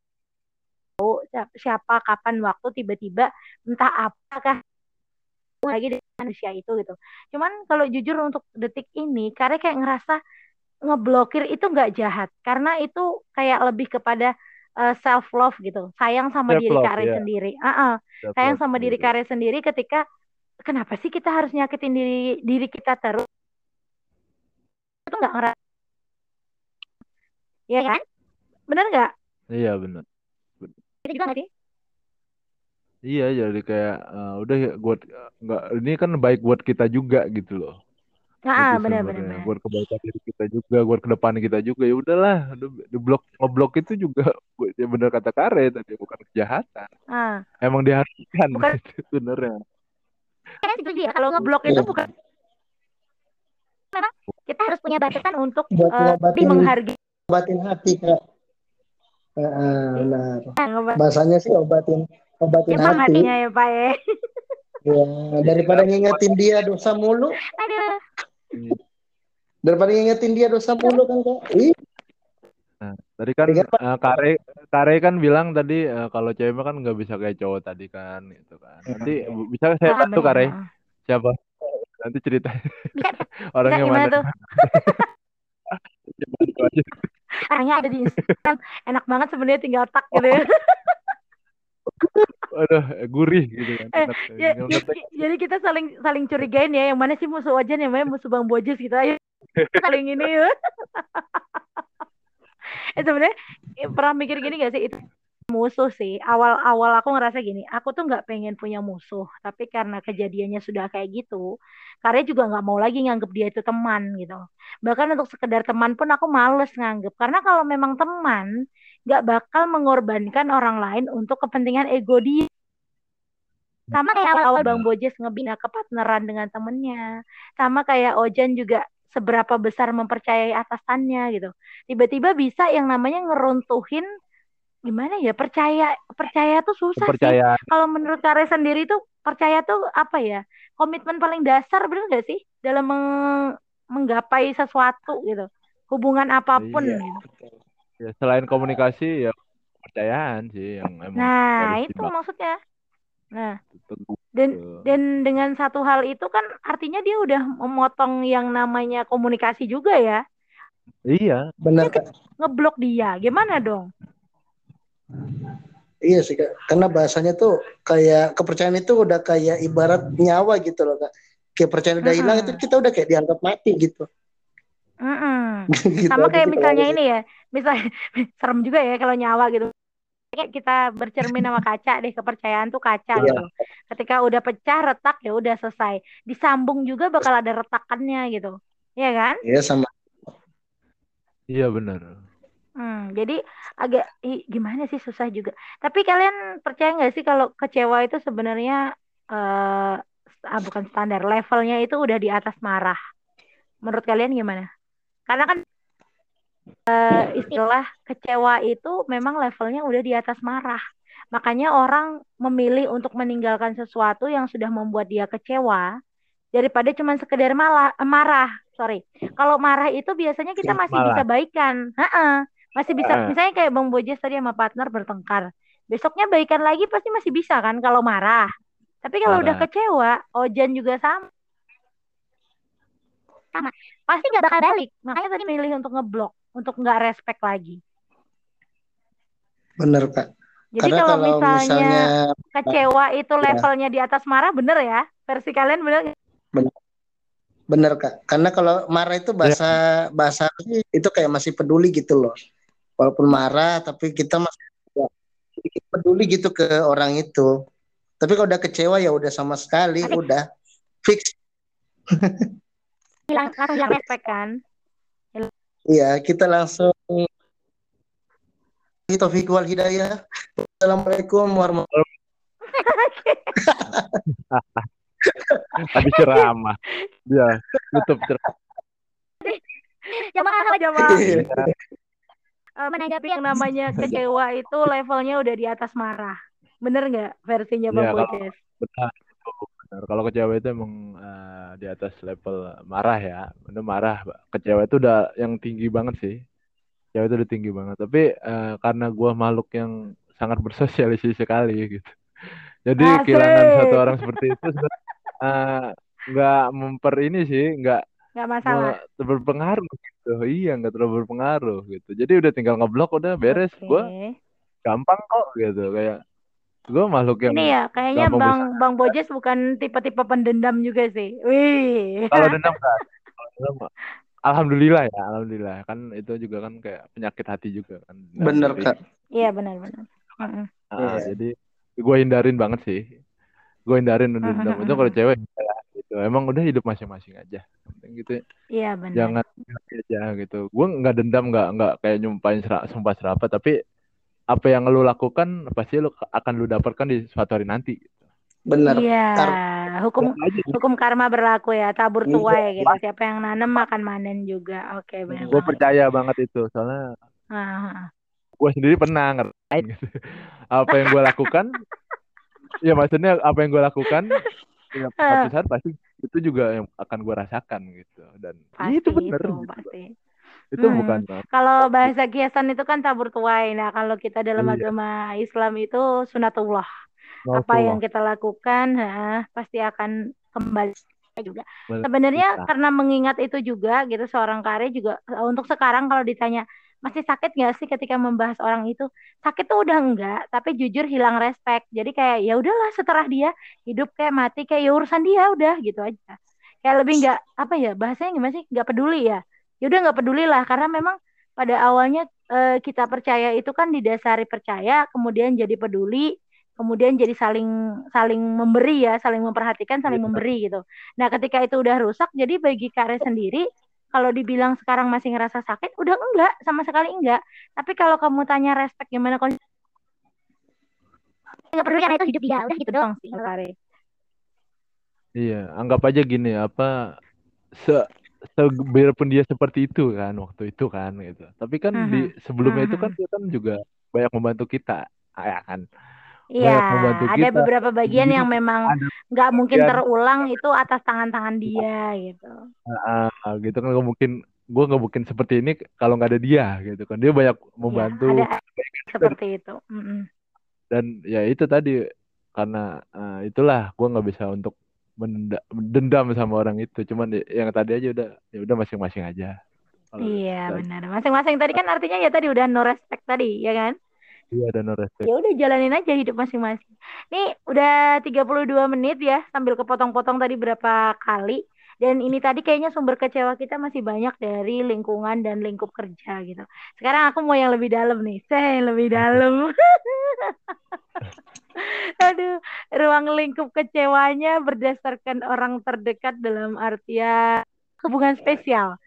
Tahu siapa- siapa kapan waktu tiba-tiba entah apakah lagi dengan manusia itu gitu. Cuman kalau jujur untuk detik ini, karena kayak ngerasa ngeblokir itu nggak jahat. Karena itu kayak lebih kepada self love gitu, sayang sama diri Self-love, Kare ya. sendiri. Ah, ah. sayang sama diri. Kare sendiri ketika kenapa sih kita harus nyakitin diri diri kita terus? Itu nggak ngerasa, ya kan? Bener nggak? Iya benar. Itu juga sih? Iya jadi kayak eh, udah ya buat nggak ini kan baik buat kita juga gitu loh. Nah, Itu bener bener sebenarnya. bener. Buat kebaikan diri kita juga, buat ke depan kita juga. Ya udahlah, di- blok ngeblok itu juga ya benar kata Kare tadi bukan kejahatan. Ah, Emang diharuskan Bukan- itu sebenarnya. kan setuju ya kalau ngeblok itu Iya. bukan memang kita harus punya batasan untuk Buat eh, lebih menghargai obatin hati kak. Heeh, benar. ngobat Bahasanya sih obatin obatin emang hati. hatinya ya Pak ya. Ya, daripada ngingetin dia dosa mulu, Aduh. Daripada ngingetin dia dosa mulu kan kak. Ih, Nah, tadi kan kan, eh, Kare Kare kan bilang tadi eh, kalau cewek mah kan nggak bisa kayak cowok tadi kan gitu kan. Nanti bu- bisa saya bantu benar. Kare siapa? Nanti cerita orangnya gimana mana? tuh? Orangnya ada di Instagram. Enak banget sebenarnya tinggal tak gitu ya. Aduh, gurih gitu kan. Eh, ya, ya, jadi kita saling saling curigain ya yang mana sih musuh Ojan yang mana musuh Bang Bojes gitu ayo saling ini ya. eh sebenarnya eh, pernah mikir gini gak sih? Itu musuh sih. Awal-awal aku ngerasa gini aku tuh nggak pengen punya musuh. Tapi karena kejadiannya sudah kayak gitu karena juga nggak mau lagi nganggep dia itu teman gitu. Bahkan untuk sekedar teman pun aku males nganggep. Karena kalau memang teman nggak bakal mengorbankan orang lain untuk kepentingan ego dia. Sama kayak awal Bang Bojes ngebina kepartneran dengan temennya. Sama kayak Ojan juga seberapa besar mempercayai atasannya gitu. Tiba-tiba bisa yang namanya ngeruntuhin gimana ya percaya percaya tuh susah sih. Kepercayaan. kalau menurut Kare sendiri tuh percaya tuh apa ya komitmen paling dasar bener gak sih? Dalam meng- menggapai sesuatu gitu. Hubungan apa pun Iya. gitu. Ya, selain komunikasi ya kepercayaan sih yang emang nah itu maksudnya. Nah dan dan dengan satu hal itu kan artinya dia udah memotong yang namanya komunikasi juga ya? Iya, benar. Kak. ngeblok dia. Gimana dong? Iya sih kak, karena bahasanya tuh kayak kepercayaan itu udah kayak ibarat nyawa gitu loh kak. Kayak percayaan udah hilang itu kita udah kayak dianggap mati gitu. Mm-mm. gitu Sama aja kayak sih, misalnya ini ya, misal serem juga ya kalau nyawa gitu. Kayak kita bercermin sama kaca deh, kepercayaan tuh kaca Iya. gitu. Ketika udah pecah retak ya udah selesai. Disambung juga bakal ada retakannya gitu. Iya kan? Iya sama. Iya benar. Hmm, jadi agak ih, gimana sih susah juga. Tapi kalian percaya nggak sih kalau kecewa itu sebenarnya eh ah, bukan standar, levelnya itu udah di atas marah. Menurut kalian gimana? Karena kan eh, istilah kecewa itu memang levelnya udah di atas marah. Makanya orang memilih untuk meninggalkan sesuatu yang sudah membuat dia kecewa daripada cuma sekedar malah marah. Sorry. Kalau marah itu biasanya kita masih Malah. bisa baikan. Heeh. Masih bisa. Heeh. Misalnya kayak Bang Bojes tadi sama partner bertengkar. Besoknya baikan lagi pasti masih bisa kan kalau marah. Tapi kalau udah kecewa, Ojan juga sama. Sama. Pasti nggak bakal balik. Makanya tadi milih untuk ngeblok, untuk nggak respect lagi. Bener kak. Jadi Karena kalau kalau misalnya, misalnya kecewa itu Ya. levelnya di atas marah, bener ya? Versi kalian bener nggak? bener kak. Karena kalau marah itu bahasa bahasa itu kayak masih peduli gitu loh. Walaupun marah tapi kita masih ya, sedikit peduli gitu ke orang itu. Tapi kalau udah kecewa ya udah sama sekali udah fix. hilang langsung hilang respect kan? Iya kita langsung Taufiq wal hidayah. Assalamualaikum warahmatullahi Tapi ceramah. Dia tutup ceramah. jamaah Jamaah, wabarakatuh. eh, menanggapi yang namanya kecewa itu levelnya udah di atas marah. Bener nggak versinya Bang Iya, kalau- Bojes? Benar. Benar. Kalau kecewa itu emang eh, di atas level marah ya. Benar marah. Kecewa itu udah yang tinggi banget sih. Kecewa itu udah tinggi banget. Tapi eh, karena gua makhluk yang sangat bersosialisasi sekali gitu. Jadi Asik. kehilangan satu orang seperti itu eh, nggak memper ini sih, nggak Nggak masalah. berpengaruh gitu. Iya, nggak terlalu berpengaruh gitu. Jadi udah tinggal ngeblok udah beres. Oke. Gua gampang kok gitu kayak gua makhluk yang Ini ya, kayaknya Bang Bang Bojes bukan tipe-tipe pendendam juga sih. Wih. kalau dendam kan alhamdulillah ya alhamdulillah kan itu juga kan kayak penyakit hati juga kan. Bener kak. Iya benar-benar. Mm-mm. ah, Iya. jadi gue hindarin banget sih gue hindarin udah dendam itu kalau cewek ya gitu emang udah hidup masing-masing aja gitu ya. Iya benar. jangan aja gitu gue nggak dendam nggak nggak kayak nyumpahin sera- sumpah serapah tapi apa yang lu lakukan pasti lu akan lu dapatkan di suatu hari nanti gitu. Bener. Iya, Kar- hukum hukum karma berlaku ya, tabur Iya, tuai gitu. Siapa yang nanam akan manen juga. Oke, benar gue percaya banget itu soalnya Ah, gue sendiri pernah ngerasain gitu. apa yang gue lakukan ya maksudnya apa yang gue lakukan ya suatu saat pasti itu juga yang akan gue rasakan gitu dan pasti itu bener itu, gitu. pasti. Itu Hmm. bukan Kalau bahasa kiasan itu kan tabur tuai. Nah, kalau kita dalam Iya. agama Islam itu sunatullah. Apa yang kita lakukan ha, pasti akan kembali juga. Benar. Sebenarnya Bisa. karena mengingat itu juga gitu seorang karya juga eh, untuk sekarang kalau ditanya masih sakit nggak sih ketika membahas orang itu sakit tuh udah enggak tapi jujur hilang respect jadi kayak ya udahlah setelah dia hidup kayak mati kayak ya urusan dia udah gitu aja kayak lebih nggak apa ya bahasanya gimana sih nggak peduli ya ya udah nggak peduli lah karena memang pada awalnya eh, kita percaya itu kan didasari percaya kemudian jadi peduli kemudian jadi saling saling memberi ya saling memperhatikan saling Iya. memberi gitu. Nah ketika itu udah rusak jadi bagi Kare sendiri kalau dibilang sekarang masih ngerasa sakit udah enggak sama sekali enggak. Tapi kalau kamu tanya respect gimana kondisi nggak peduli karena itu hidup dia udah gitu doang doang sih Kare iya anggap aja gini apa se biarpun dia seperti itu kan waktu itu kan gitu tapi kan di sebelumnya itu kan dia kan juga banyak membantu kita ya kan Iya, membantu ada kita. beberapa bagian yang memang ada nggak mungkin terulang itu atas tangan-tangan dia gitu. Ah, gitu kan nggak mungkin gue nggak mungkin seperti ini kalau nggak ada dia gitu kan dia banyak membantu Ya, ada seperti itu. Mm-mm. dan ya itu tadi karena eh, itulah gue nggak bisa untuk mendenda- dendam sama orang itu cuman ya- yang tadi aja udah ya udah masing-masing aja Kalau Iya tadi. benar. Masing-masing tadi kan artinya ya tadi udah no respect tadi, ya kan? Iya dan no respect. Ya udah jalanin aja hidup masing-masing. Nih udah 32 menit ya sambil kepotong-potong tadi berapa kali. Dan ini tadi kayaknya sumber kecewa kita masih banyak dari lingkungan dan lingkup kerja gitu. Sekarang aku mau yang lebih dalam nih. Saya lebih dalam. Aduh, ruang lingkup kecewanya berdasarkan orang terdekat dalam artian hubungan spesial.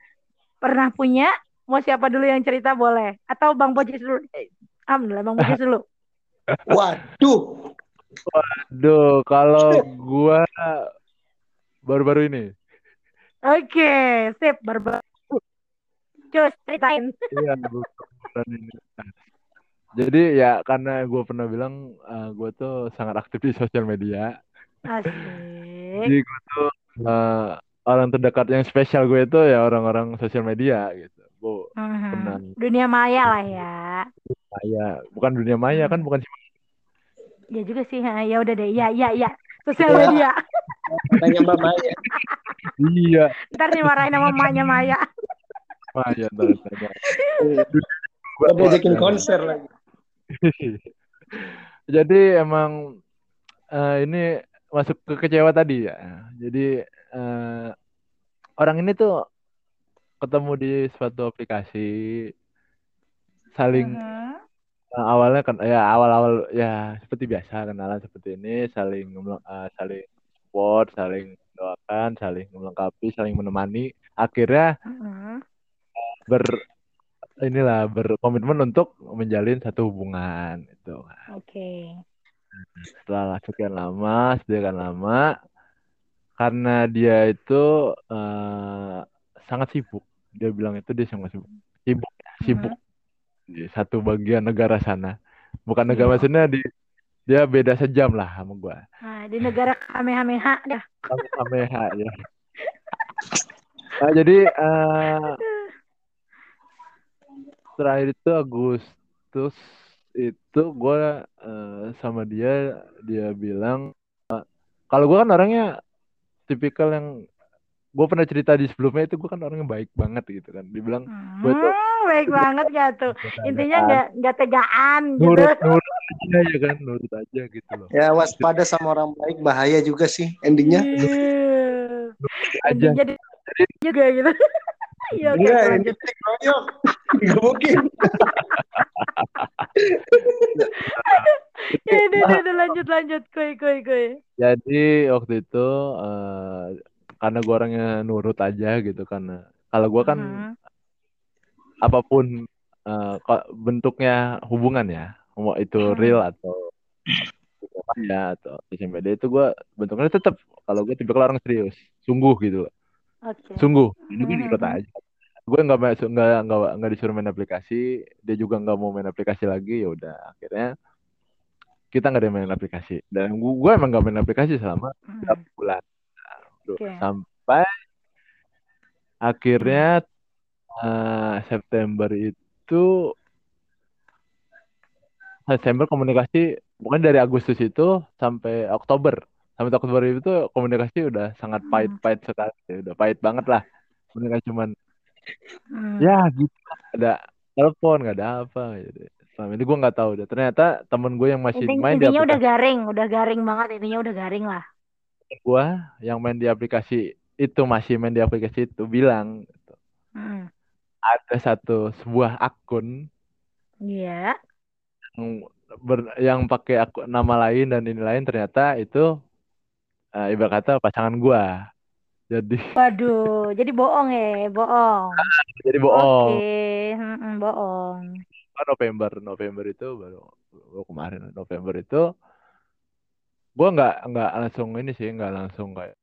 Pernah punya? Mau siapa dulu yang cerita boleh? Atau Bang Bojes dulu? Eh, Alhamdulillah, Bang Bojes dulu. Waduh, Duh, kalau gua baru-baru ini. Oke, sip, barbar. Cus, ceritain. Iya. Jadi ya karena gue pernah bilang gue tuh sangat aktif di sosial media. Asik. Jadi gue tuh eh, orang terdekat yang spesial gue itu ya orang-orang sosial media gitu. Bu, Mhm. pernah Dunia maya lah ya. maya, bukan dunia maya kan bukan sih. Ya juga sih. Ya udah deh. Ya, ya, ya. Sosial Ya. media. tanya Mbak Maya. Iya, Ntar dimarahin sama mamanya Maya. maya ntar tanya. Gua diajakin konser lagi. Jadi emang eh, ini masuk ke kecewa tadi ya. Jadi eh, orang ini tuh ketemu di suatu aplikasi saling Mhm. eh, awalnya kan ya awal-awal ya seperti biasa kenalan seperti ini saling eh, saling support, saling doakan, saling melengkapi, saling menemani. Akhirnya Mhm. ber inilah berkomitmen untuk menjalin satu hubungan itu. Oke. setelah sekian lama, sekian lama, karena dia itu eh, sangat sibuk. Dia bilang itu dia sangat sibuk. Sibuk, ya, sibuk di satu bagian negara sana. Bukan negara Iya. maksudnya di dia beda sejam lah sama gua. Nah, di negara Kamehameha dah. Sama ya. Nah, jadi eh, terakhir itu Agustus itu gue sama dia dia bilang eh, kalau gue kan orangnya tipikal yang gue pernah cerita di sebelumnya itu gue kan orangnya baik banget gitu kan dibilang gue tuh Hmm, baik banget gak tuh. Intinya nggak nggak tegaan gitu. nurut nurut aja ya kan nurut aja gitu loh Ya waspada sama orang baik bahaya juga sih endingnya. Iya. aja Jadi juga gitu. Iya, Enggak, ini. Gak mungkin. Ya, udah, udah, udah, lanjut, lanjut. Kuy, kuy, kuy. jadi waktu itu eh, karena gue orangnya nurut aja gitu karena kalau gue kan Mhm. Apa pun kok bentuknya hubungan ya mau itu Hmm. real atau ya atau SMPD itu gue bentuknya tetap kalau gue tipe orang serius sungguh gitu loh Oke. sungguh ini gue Hmm. nurut aja gue nggak nggak nggak nggak disuruh main aplikasi dia juga nggak mau main aplikasi lagi ya udah akhirnya kita nggak ada main aplikasi dan gue, gue emang nggak main aplikasi selama berapa bulan. Oke. sampai akhirnya eh, September itu September komunikasi bukan dari Agustus itu sampai Oktober sampai Oktober itu komunikasi udah sangat Hmm. pahit-pahit sekali udah pahit banget lah komunikasi cuman Hmm. ya gitu ada telepon nggak ada apa gitu. selama ini gue nggak tahu deh ternyata temen gue yang masih Inti- main di intinya udah garing, udah garing banget. Intinya udah garing lah. gue yang main di aplikasi itu masih main di aplikasi itu bilang Hmm. Ada satu sebuah akun Iya. yang ber- yang pakai akun nama lain dan ini lain ternyata itu eh, ibarat kata pasangan gua jadi Waduh, jadi bohong ya, bohong. jadi bohong Oke, mm-mm, bohong. Oh, November November itu baru, baru kemarin November itu gua nggak nggak langsung ini sih nggak langsung kayak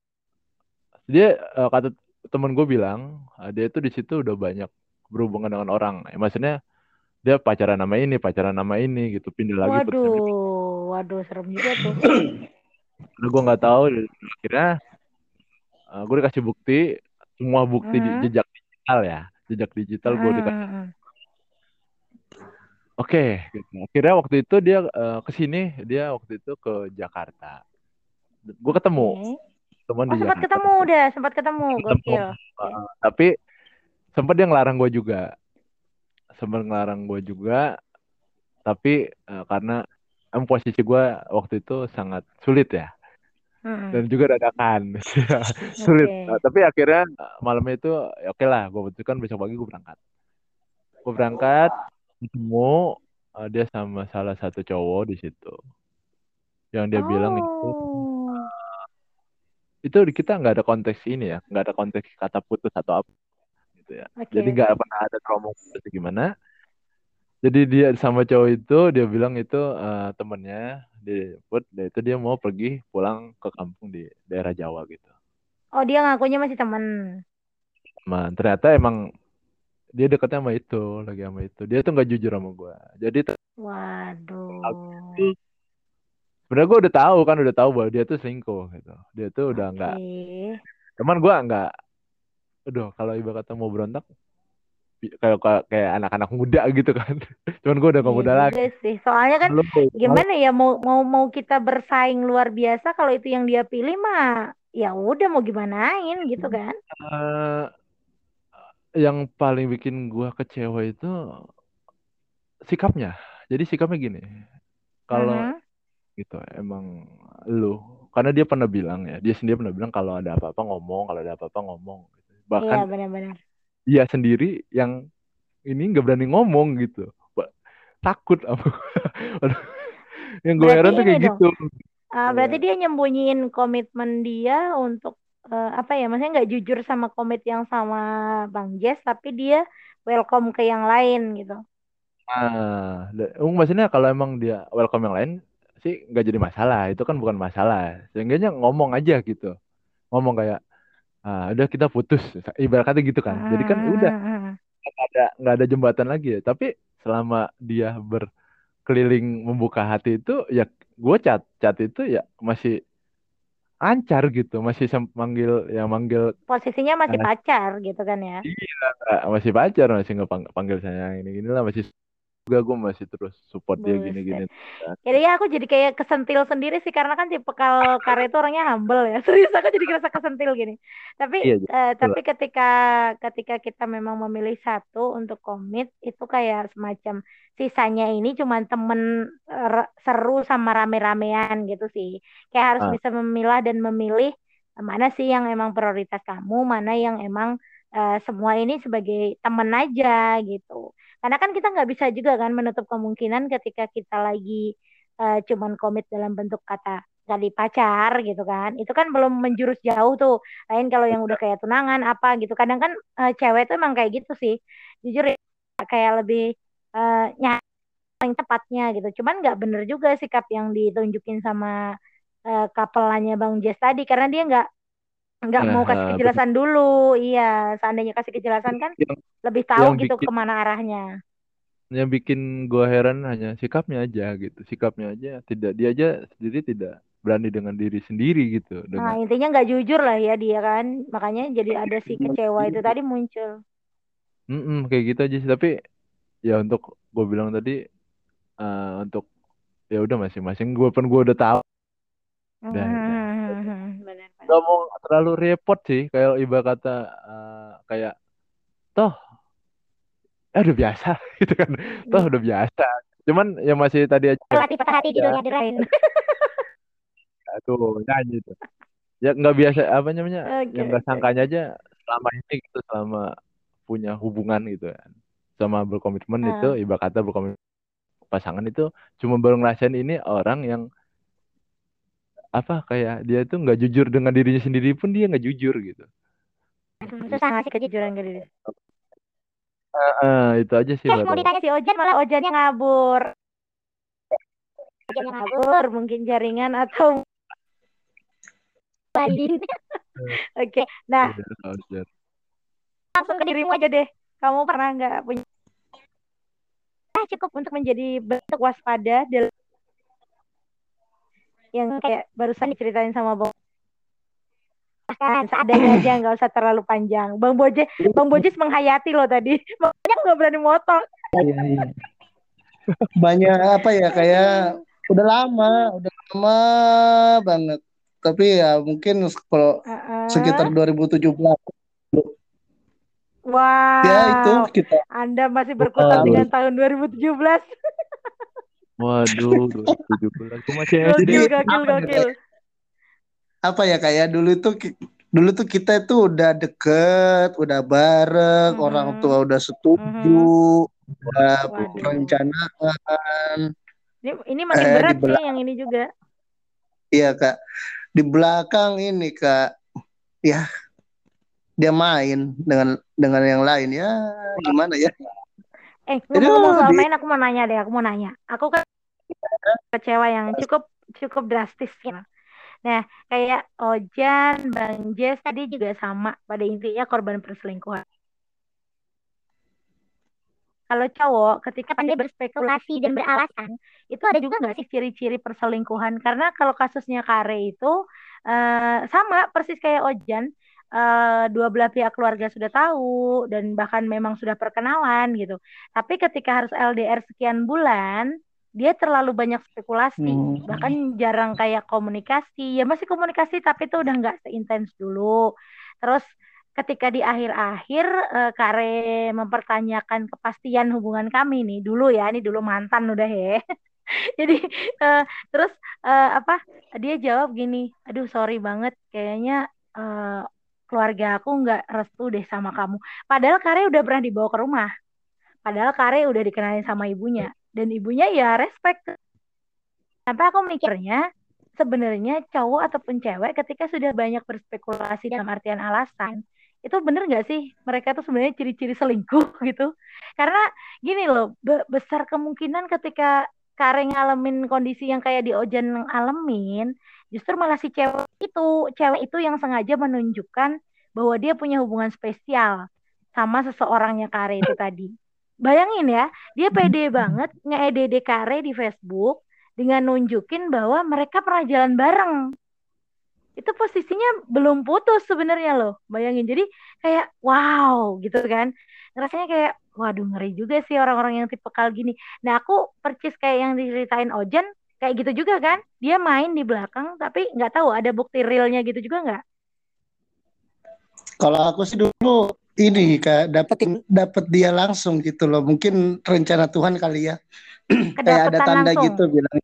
dia eh, kata temen gue bilang eh, dia itu di situ udah banyak berhubungan dengan orang Eh, maksudnya dia pacaran nama ini pacaran nama ini gitu pindah lagi. Waduh, waduh serem juga tuh. Karena gue nggak tahu akhirnya gue dikasih bukti semua bukti di Mhm. jejak digital ya jejak digital gue dikasih Mm-mm. oke gitu. akhirnya waktu itu dia eh, ke sini dia waktu itu ke Jakarta gue ketemu Oke. teman Oh di sempat Jakarta ketemu udah, sempat ketemu, Ketemu. gokil. Uh, tapi sempat dia ngelarang gue juga. Sempat ngelarang gue juga. Tapi eh, karena em posisi gue waktu itu sangat sulit ya. Mm-mm. dan juga dadakan. Sulit. Oke. Nah, tapi akhirnya eh, malamnya itu ya oke lah gue putuskan besok pagi gue berangkat. Gue berangkat ketemu eh, dia sama salah satu cowok di situ. Yang dia bilang itu Oh. itu di kita nggak ada konteks ini ya nggak ada konteks kata putus atau apa ya. Oke, jadi nggak pernah ada trauma putus gimana. Jadi dia sama cowok itu dia bilang itu eh, temennya dia put dia itu dia mau pergi pulang ke kampung di daerah Jawa gitu. Oh, dia ngakunya masih teman. Nah, ternyata emang dia dekatnya sama itu lagi sama itu. Dia tuh nggak jujur sama gue jadi Waduh. sebenarnya gue udah tahu kan udah tahu bahwa dia tuh selingkuh gitu. Dia tuh udah nggak Oke. cuman gue nggak aduh kalau ibarat kata mau berontak kayak kayak- anak-anak muda gitu kan cuman gue udah gak Iya muda lagi sih. Soalnya kan Lu gimana ya mau mau mau kita bersaing luar biasa kalau itu yang dia pilih mah ya udah mau gimanain gitu kan. eh, yang paling bikin gue kecewa itu sikapnya jadi sikapnya gini kalau Mhm. gitu emang lu karena dia pernah bilang ya dia sendiri pernah bilang kalau ada apa-apa ngomong kalau ada apa-apa ngomong gitu. Iya bahkan benar-benar. dia sendiri yang ini nggak berani ngomong gitu takut apa yang gue heran tuh kayak dong. gitu Ah, berarti dia nyembunyiin komitmen dia untuk eh, apa ya? Maksudnya nggak jujur sama komit yang sama Bang Jess, tapi dia welcome ke yang lain gitu. da- um, maksudnya kalau emang dia welcome yang lain sih nggak jadi masalah itu kan bukan masalah seenggaknya ngomong aja gitu ngomong kayak ah udah kita putus ibarat kata gitu kan jadi kan udah Hmm. nggak ada nggak ada jembatan lagi ya tapi selama dia berkeliling membuka hati itu ya gue cat cat itu ya masih lancar gitu masih manggil yang manggil Posisinya masih Ah. pacar gitu kan ya. eh, masih pacar masih nggak pang- panggil saya ini gini lah masih juga gue masih terus support dia gini gini Jadi ya aku jadi kayak kesentil sendiri sih karena kan tipe kal Kare itu orangnya humble ya. Serius aku jadi kerasa kesentil gini. Tapi Iya, eh, tapi ketika ketika kita memang memilih satu untuk komit itu kayak semacam sisanya ini cuman temen seru sama rame-ramean gitu sih. Kayak harus Ah. bisa memilah dan memilih mana sih yang emang prioritas kamu, mana yang emang eh, semua ini sebagai temen aja gitu. Karena kan kita nggak bisa juga kan menutup kemungkinan ketika kita lagi eh, cuman komit dalam bentuk kata tadi pacar gitu kan. Itu kan belum menjurus jauh tuh. Lain kalau yang udah kayak tunangan apa gitu. Kadang kan eh, cewek tuh emang kayak gitu sih. Jujur ya, kayak lebih eh nyari paling tepatnya gitu. Cuman nggak bener juga sikap yang ditunjukin sama eh, couple-nya Bang Jess tadi karena dia nggak nggak mau Nah, kasih kejelasan dulu. Iya, seandainya kasih kejelasan kan yang lebih tahu gitu bikin- ke mana arahnya. yang bikin gue heran hanya sikapnya aja gitu sikapnya aja tidak dia aja sendiri tidak berani dengan diri sendiri gitu Nah, dengan intinya nggak jujur lah ya dia kan. Makanya jadi ada si kecewa itu tadi muncul. Mm-mm, kayak gitu aja sih tapi ya untuk gue bilang tadi eh, untuk ya udah masing-masing gue pun gue udah tahu udah. Hmm. Nggak mau terlalu repot sih kayak ibarat kata eh, kayak toh eh udah biasa gitu kan toh Iya. udah biasa cuman yang masih tadi aja Latih patah hati di dunia derain. tuh nyanyi tuh ya nggak biasa apa namanya Oke, yang nggak sangkanya aja selama ini gitu selama punya hubungan gitu kan sama berkomitmen Ah. itu ibarat kata berkomitmen pasangan itu cuma baru ngerasain ini orang yang apa kayak dia tuh nggak jujur dengan dirinya sendiri pun dia nggak jujur gitu Susah ngasih kejujuran ke diri. Ah, itu aja sih Eh, mau ditanya Si Ojan malah Ojannya ngabur. yang ngabur. Mungkin jaringan atau Lagi. Oke. Nah, udah. langsung ke dirimu aja deh. Kamu pernah nggak punya Ah, cukup untuk menjadi bentuk waspada dalam yang kayak barusan diceritain sama Bang Bahkan seadanya aja nggak usah terlalu panjang. Bang Bojes, Bang Bojes menghayati loh tadi. Bojes nggak berani motong. Iya, iya. Banyak apa ya kayak udah lama, udah lama banget. Tapi ya mungkin kalau Heeh. sekitar 2017 Wow. ya itu kita Anda masih berkutat dengan tahun 2017. Waduh, 2017. Gue masih SD. Gokil, gokil, apa ya, gokil. apa ya kayak dulu tuh dulu tuh kita itu udah deket, udah bareng, Mhm. orang tua udah setuju, udah Waduh. perencanaan. Ini, ini makin Eh, berat belakang. yang ini juga. Iya kak, di belakang ini kak, ya dia main dengan dengan yang lain ya gimana ya? Eh, Aduh, ngomong-ngomong soal main, aku mau nanya deh, aku mau nanya. Aku kan kecewa yang cukup cukup drastis ya. Nah, kayak Ojan, Bang Jess tadi juga sama. Pada intinya korban perselingkuhan. Kalau cowok, ketika pandai berspekulasi dan beralasan, itu ada juga nggak sih ciri-ciri perselingkuhan? Karena kalau kasusnya Kare itu eh, sama persis kayak Ojan, eh, dua belah pihak keluarga sudah tahu dan bahkan memang sudah perkenalan gitu. Tapi ketika harus LDR sekian bulan, dia terlalu banyak spekulasi, Hmm. bahkan jarang kayak komunikasi. Ya masih komunikasi tapi itu udah nggak seintens dulu. Terus ketika di akhir-akhir eh, Kare mempertanyakan kepastian hubungan kami nih dulu ya, ini dulu mantan udah ya. Jadi eh, terus eh, apa? Dia jawab gini, aduh sorry banget, kayaknya eh, keluarga aku nggak restu deh sama kamu. Padahal Kare udah pernah dibawa ke rumah. Padahal Kare udah dikenalin sama ibunya dan ibunya ya respect. Sampai aku mikirnya sebenarnya cowok ataupun cewek ketika sudah banyak berspekulasi dalam artian alasan itu bener nggak sih mereka tuh sebenarnya ciri-ciri selingkuh gitu karena gini loh be- besar kemungkinan ketika Kare ngalamin kondisi yang kayak di Ojan ngalamin justru malah si cewek itu cewek itu yang sengaja menunjukkan bahwa dia punya hubungan spesial sama seseorangnya Kare itu tadi. Bayangin ya dia pede banget nge-EDD Kare di Facebook dengan nunjukin bahwa mereka pernah jalan bareng. Itu posisinya belum putus sebenarnya loh bayangin. Jadi kayak wow gitu kan. Rasanya kayak waduh ngeri juga sih orang-orang yang tipe kal gini. Nah aku percis kayak yang diceritain Ojan kayak gitu juga kan dia main di belakang tapi nggak tahu ada bukti realnya gitu juga nggak Kalau aku sih dulu ini kak dapat dapat dia langsung gitu loh. Mungkin rencana Tuhan kali ya. kayak ada tanda langsung. gitu bilang.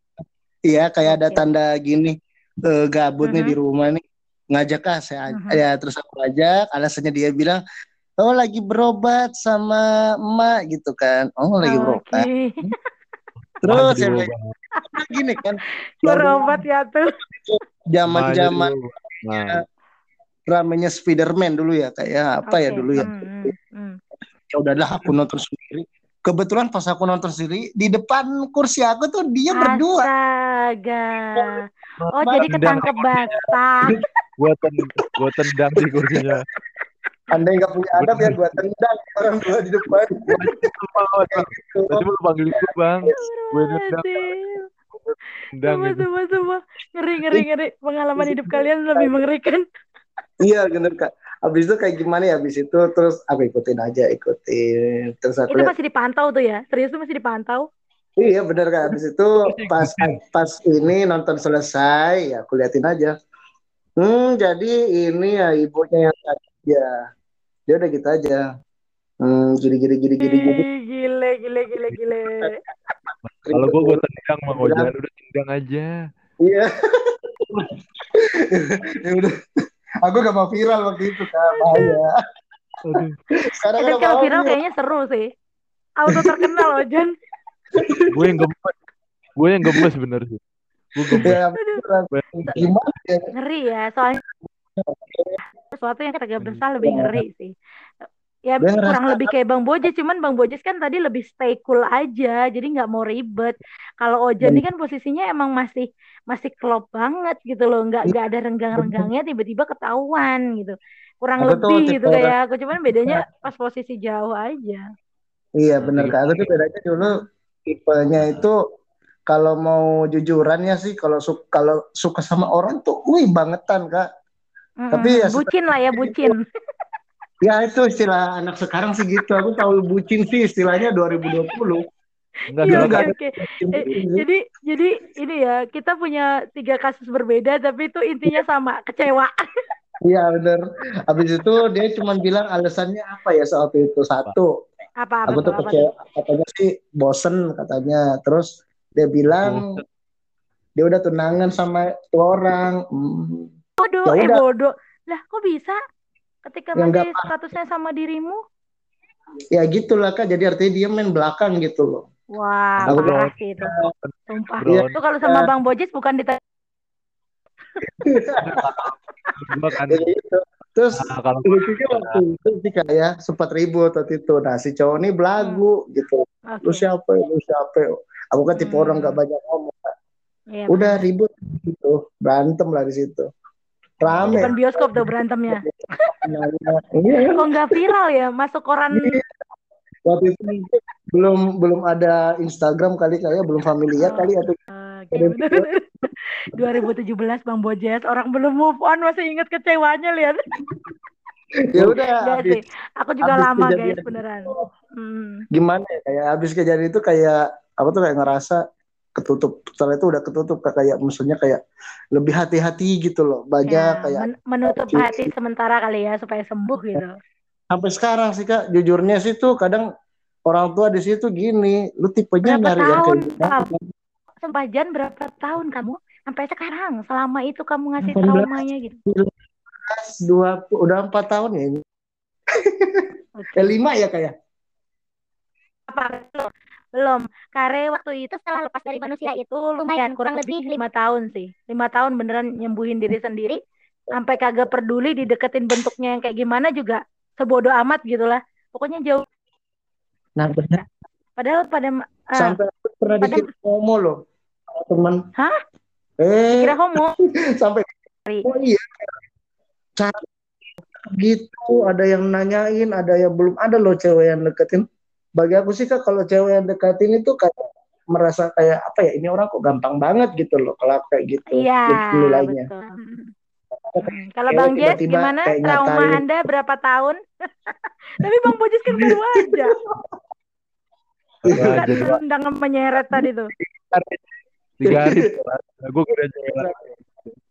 Iya kayak ada Oke. tanda gini eh, gabut nih Mhm. di rumah nih ngajak ah saya aj- Mhm. ya terus aku ajak alasannya dia bilang oh lagi berobat sama emak gitu kan oh lagi berobat Oke. terus Maju gini kan berobat ya tuh zaman zaman dulu. Nah, ramenya Spiderman dulu ya kayak apa ya Oke. dulu ya hmm. ya udahlah aku nonton sendiri kebetulan pas aku nonton sendiri di depan kursi aku tuh dia berdua Astaga. Oh, Mama jadi tendang ketangkep basah. gua ten gua tendang di kursinya. Andai nggak punya adab ya gua tendang orang dua di depan gitu. Tadi lu panggil gua, Bang. Gue tendang, tendang Sumpah, gitu. sumpah, sumpah. Ngeri, ngeri, ngeri. Pengalaman hidup kalian lebih mengerikan. iya bener kak habis itu kayak gimana ya habis itu terus aku ikutin aja ikutin terus aku Itu masih dipantau tuh ya? Serius tuh masih dipantau? iya bener kak habis itu pas pas ini nonton selesai ya aku liatin aja hmm jadi ini ya ibunya yang tadi ya dia udah gitu aja hmm gini gini gini gini gini Gile, gile, gile, gile. Kalau gua gua tendang Bang Ojan, udah tendang aja. Iya. ya udah. Aku gak mau viral waktu itu kak, bahaya. Sekarang kan kalau mau viral kayaknya seru sih. Auto terkenal loh, Jan. Gue yang gemes. Gue yang gemes bener sih. Gue gemes. Ya, gimana ya? Ngeri ya, soalnya sesuatu yang kagak bersalah lebih ngeri sih. Ya kurang lebih kayak Bang Bojes, cuman Bang Bojes kan tadi lebih stay cool aja, jadi nggak mau ribet. Kalau Ojan ini kan posisinya emang masih masih klop banget gitu loh, nggak nggak ada renggang-renggangnya, tiba-tiba ketahuan gitu. Kurang Aku tuh lebih gitu kayak aku, cuman bedanya pas posisi jauh aja. Iya bener kak, aku tuh bedanya dulu tipenya itu kalau mau jujurannya sih kalau su kalau suka sama orang tuh wih bangetan kak. Tapi ya bucin lah ya bucin. Ya itu istilah anak sekarang sih gitu. Aku tahu bucin sih istilahnya 2020. Enggak Iya, salah oke oke. Eh, jadi jadi ini ya kita punya tiga kasus berbeda tapi itu intinya sama kecewa. Iya bener. Habis itu dia cuma bilang alasannya apa ya saat itu satu. Apa apa Aku tuh, apa kecewa katanya sih bosen katanya. Terus dia bilang dia udah tunangan sama tuh orang. Hmm. Bodoh, Ya eh udah. bodoh. Lah kok bisa? Ketika Ya, masih statusnya sama dirimu? Ya gitulah kak. Jadi artinya dia main belakang gitu loh. Wah, Aku parah sih itu. Sumpah. Bro. Itu kalau sama Bang Bojes bukan di. Terus nah, kalau lucunya waktu itu sih kak ya sempat ribut waktu itu. Nah si cowok ini belagu gitu. Oke. Lu siapa? ya? Lu siapa? ya? Aku kan tipe Hmm. orang gak banyak ngomong. Iya, Udah ribut gitu, berantem lah di situ. Rame. Bukan bioskop tuh berantemnya. Iya, Kok nggak viral ya? Masuk koran. waktu itu belum belum ada Instagram kali kayak belum familiar kali atau Oke, bener. 2017 Bang Bojes, orang belum move on masih inget kecewanya lihat. ya udah sih. Aku juga lama guys beneran. Hmm. gimana ya kayak habis kejadian itu kayak apa tuh kayak ngerasa ketutup. Setelah itu udah ketutup kayak maksudnya kayak lebih hati-hati gitu loh. Banyak Ya, kayak men- menutup hati sementara kali ya supaya sembuh gitu. sampai sekarang sih kak. Jujurnya sih tuh kadang orang tua di situ gini lu tipenya Berapa nyari yang kayak gimana Sumpah Jan berapa tahun kamu? Sampai sekarang selama itu kamu ngasih 18. traumanya gitu. dua udah empat tahun ya ini. Oke. eh lima ya kayak Apa belum? Kare waktu itu setelah lepas dari manusia itu lumayan kurang lebih lima tahun sih. Lima tahun beneran nyembuhin diri sendiri sampai kagak peduli dideketin bentuknya yang kayak gimana juga sebodoh amat gitu lah. Pokoknya jauh. nah benar Padahal pada ah, sampai aku pernah Padahal- dikit homo loh temen Hah? eh kira homo. sampai oh iya Cara gitu ada yang nanyain ada yang belum ada loh cewek yang deketin bagi aku sih kak kalau cewek yang deketin itu kayak merasa kayak apa ya ini orang kok gampang banget gitu loh kalau kayak gitu Iya, nilainya betul. Hmm, Kalau Bang Jes tiba-tiba gimana? Trauma ngatain. Anda berapa tahun? Tapi Bang Bojes kan baru aja. Jadi tendang menyeret tadi tuh. tiga hari gue kira.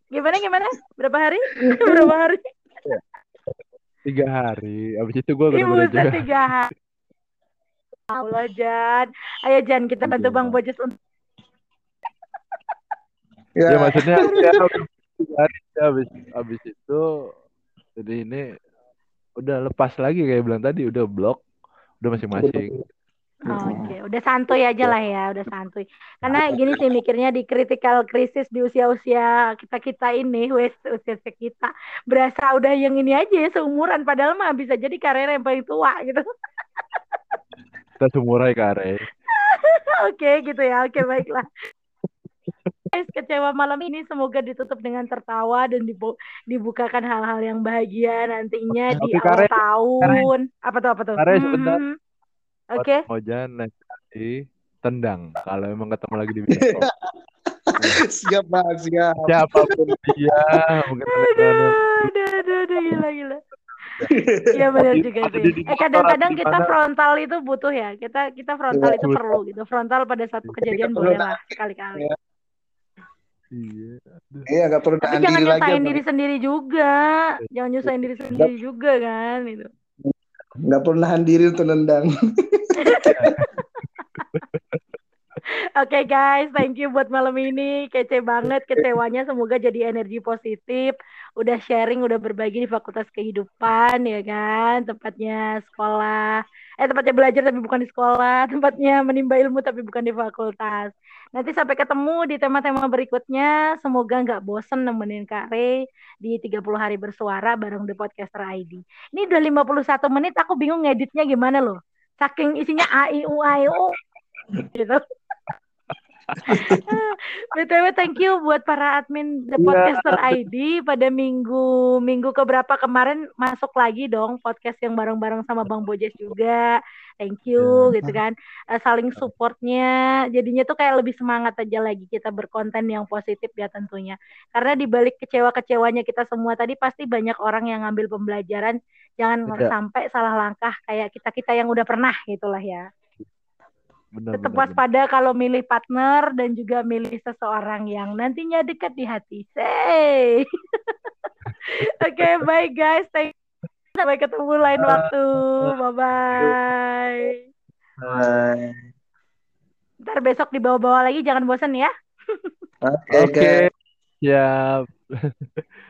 Gimana gimana? Berapa hari? Berapa hari? tiga hari abis itu gue juga tiga hari. Allah Jan, ayo Jan kita bantu Iya. Bang Bojes untuk ya ya, maksudnya ya, hari ya, abis abis itu jadi ini udah lepas lagi kayak bilang tadi udah blok udah masing-masing Oh, Oke, udah santuy aja lah ya, udah santuy. Karena gini sih mikirnya di critical crisis di usia-usia kita-kita ini, wes usia kita berasa udah yang ini aja ya seumuran padahal mah bisa jadi karir yang paling tua gitu. kita sumurai kare Oke, gitu ya. Oke, baiklah. Guys, kecewa malam ini semoga ditutup dengan tertawa dan dibu- dibukakan hal-hal yang bahagia nantinya di awal Kare- tahun. Apa tuh apa tuh? Kare, Hmm, sebentar. hmm. Oke. Mojan next kali tendang kalau emang ketemu lagi di bioskop siap banget siap siapa pun dia mungkin Aduh, ada aduh, aduh, aduh, gila, gila. Iya benar juga sih. Eh kadang-kadang kita frontal itu butuh ya. Kita kita frontal Iya, itu betul. perlu gitu. Frontal pada satu kejadian perlu boleh lah sekali-kali. Iya. iya aduh. iya nggak perlu Tapi jangan lagi nyusahin diri sendiri juga. Jangan nyusahin diri sendiri juga kan gitu. nggak perlu nahan diri untuk nendang Oke guys, thank you buat malam ini. Kece banget, kecewanya semoga jadi energi positif. Udah sharing, udah berbagi di Fakultas Kehidupan ya kan. Tempatnya sekolah, eh tempatnya belajar tapi bukan di sekolah, tempatnya menimba ilmu tapi bukan di fakultas. Nanti sampai ketemu di tema-tema berikutnya. Semoga nggak bosen nemenin Kak Rey di 30 hari bersuara bareng The Podcaster ID. Ini udah 51 menit, aku bingung ngeditnya gimana loh. Saking isinya A, I, U, A, I, U. Gitu. BTW thank you buat para admin The Iya. Podcaster ID pada minggu minggu keberapa kemarin masuk lagi dong podcast yang bareng-bareng sama Bang Bojes juga. Thank you gitu kan. Eh, saling supportnya jadinya tuh kayak lebih semangat aja lagi kita berkonten yang positif ya tentunya. Karena di balik kecewa-kecewanya kita semua tadi pasti banyak orang yang ngambil pembelajaran jangan Iya. sampai salah langkah kayak kita-kita yang udah pernah gitulah ya benar tetap benar, benar. waspada kalau milih partner dan juga milih seseorang yang nantinya dekat di hati. Say. Oke, bye guys. Thank Sampai ketemu lain waktu. Bye bye. Bye. Ntar besok dibawa-bawa lagi jangan bosan ya. Oke, Oke. Kak. Siap.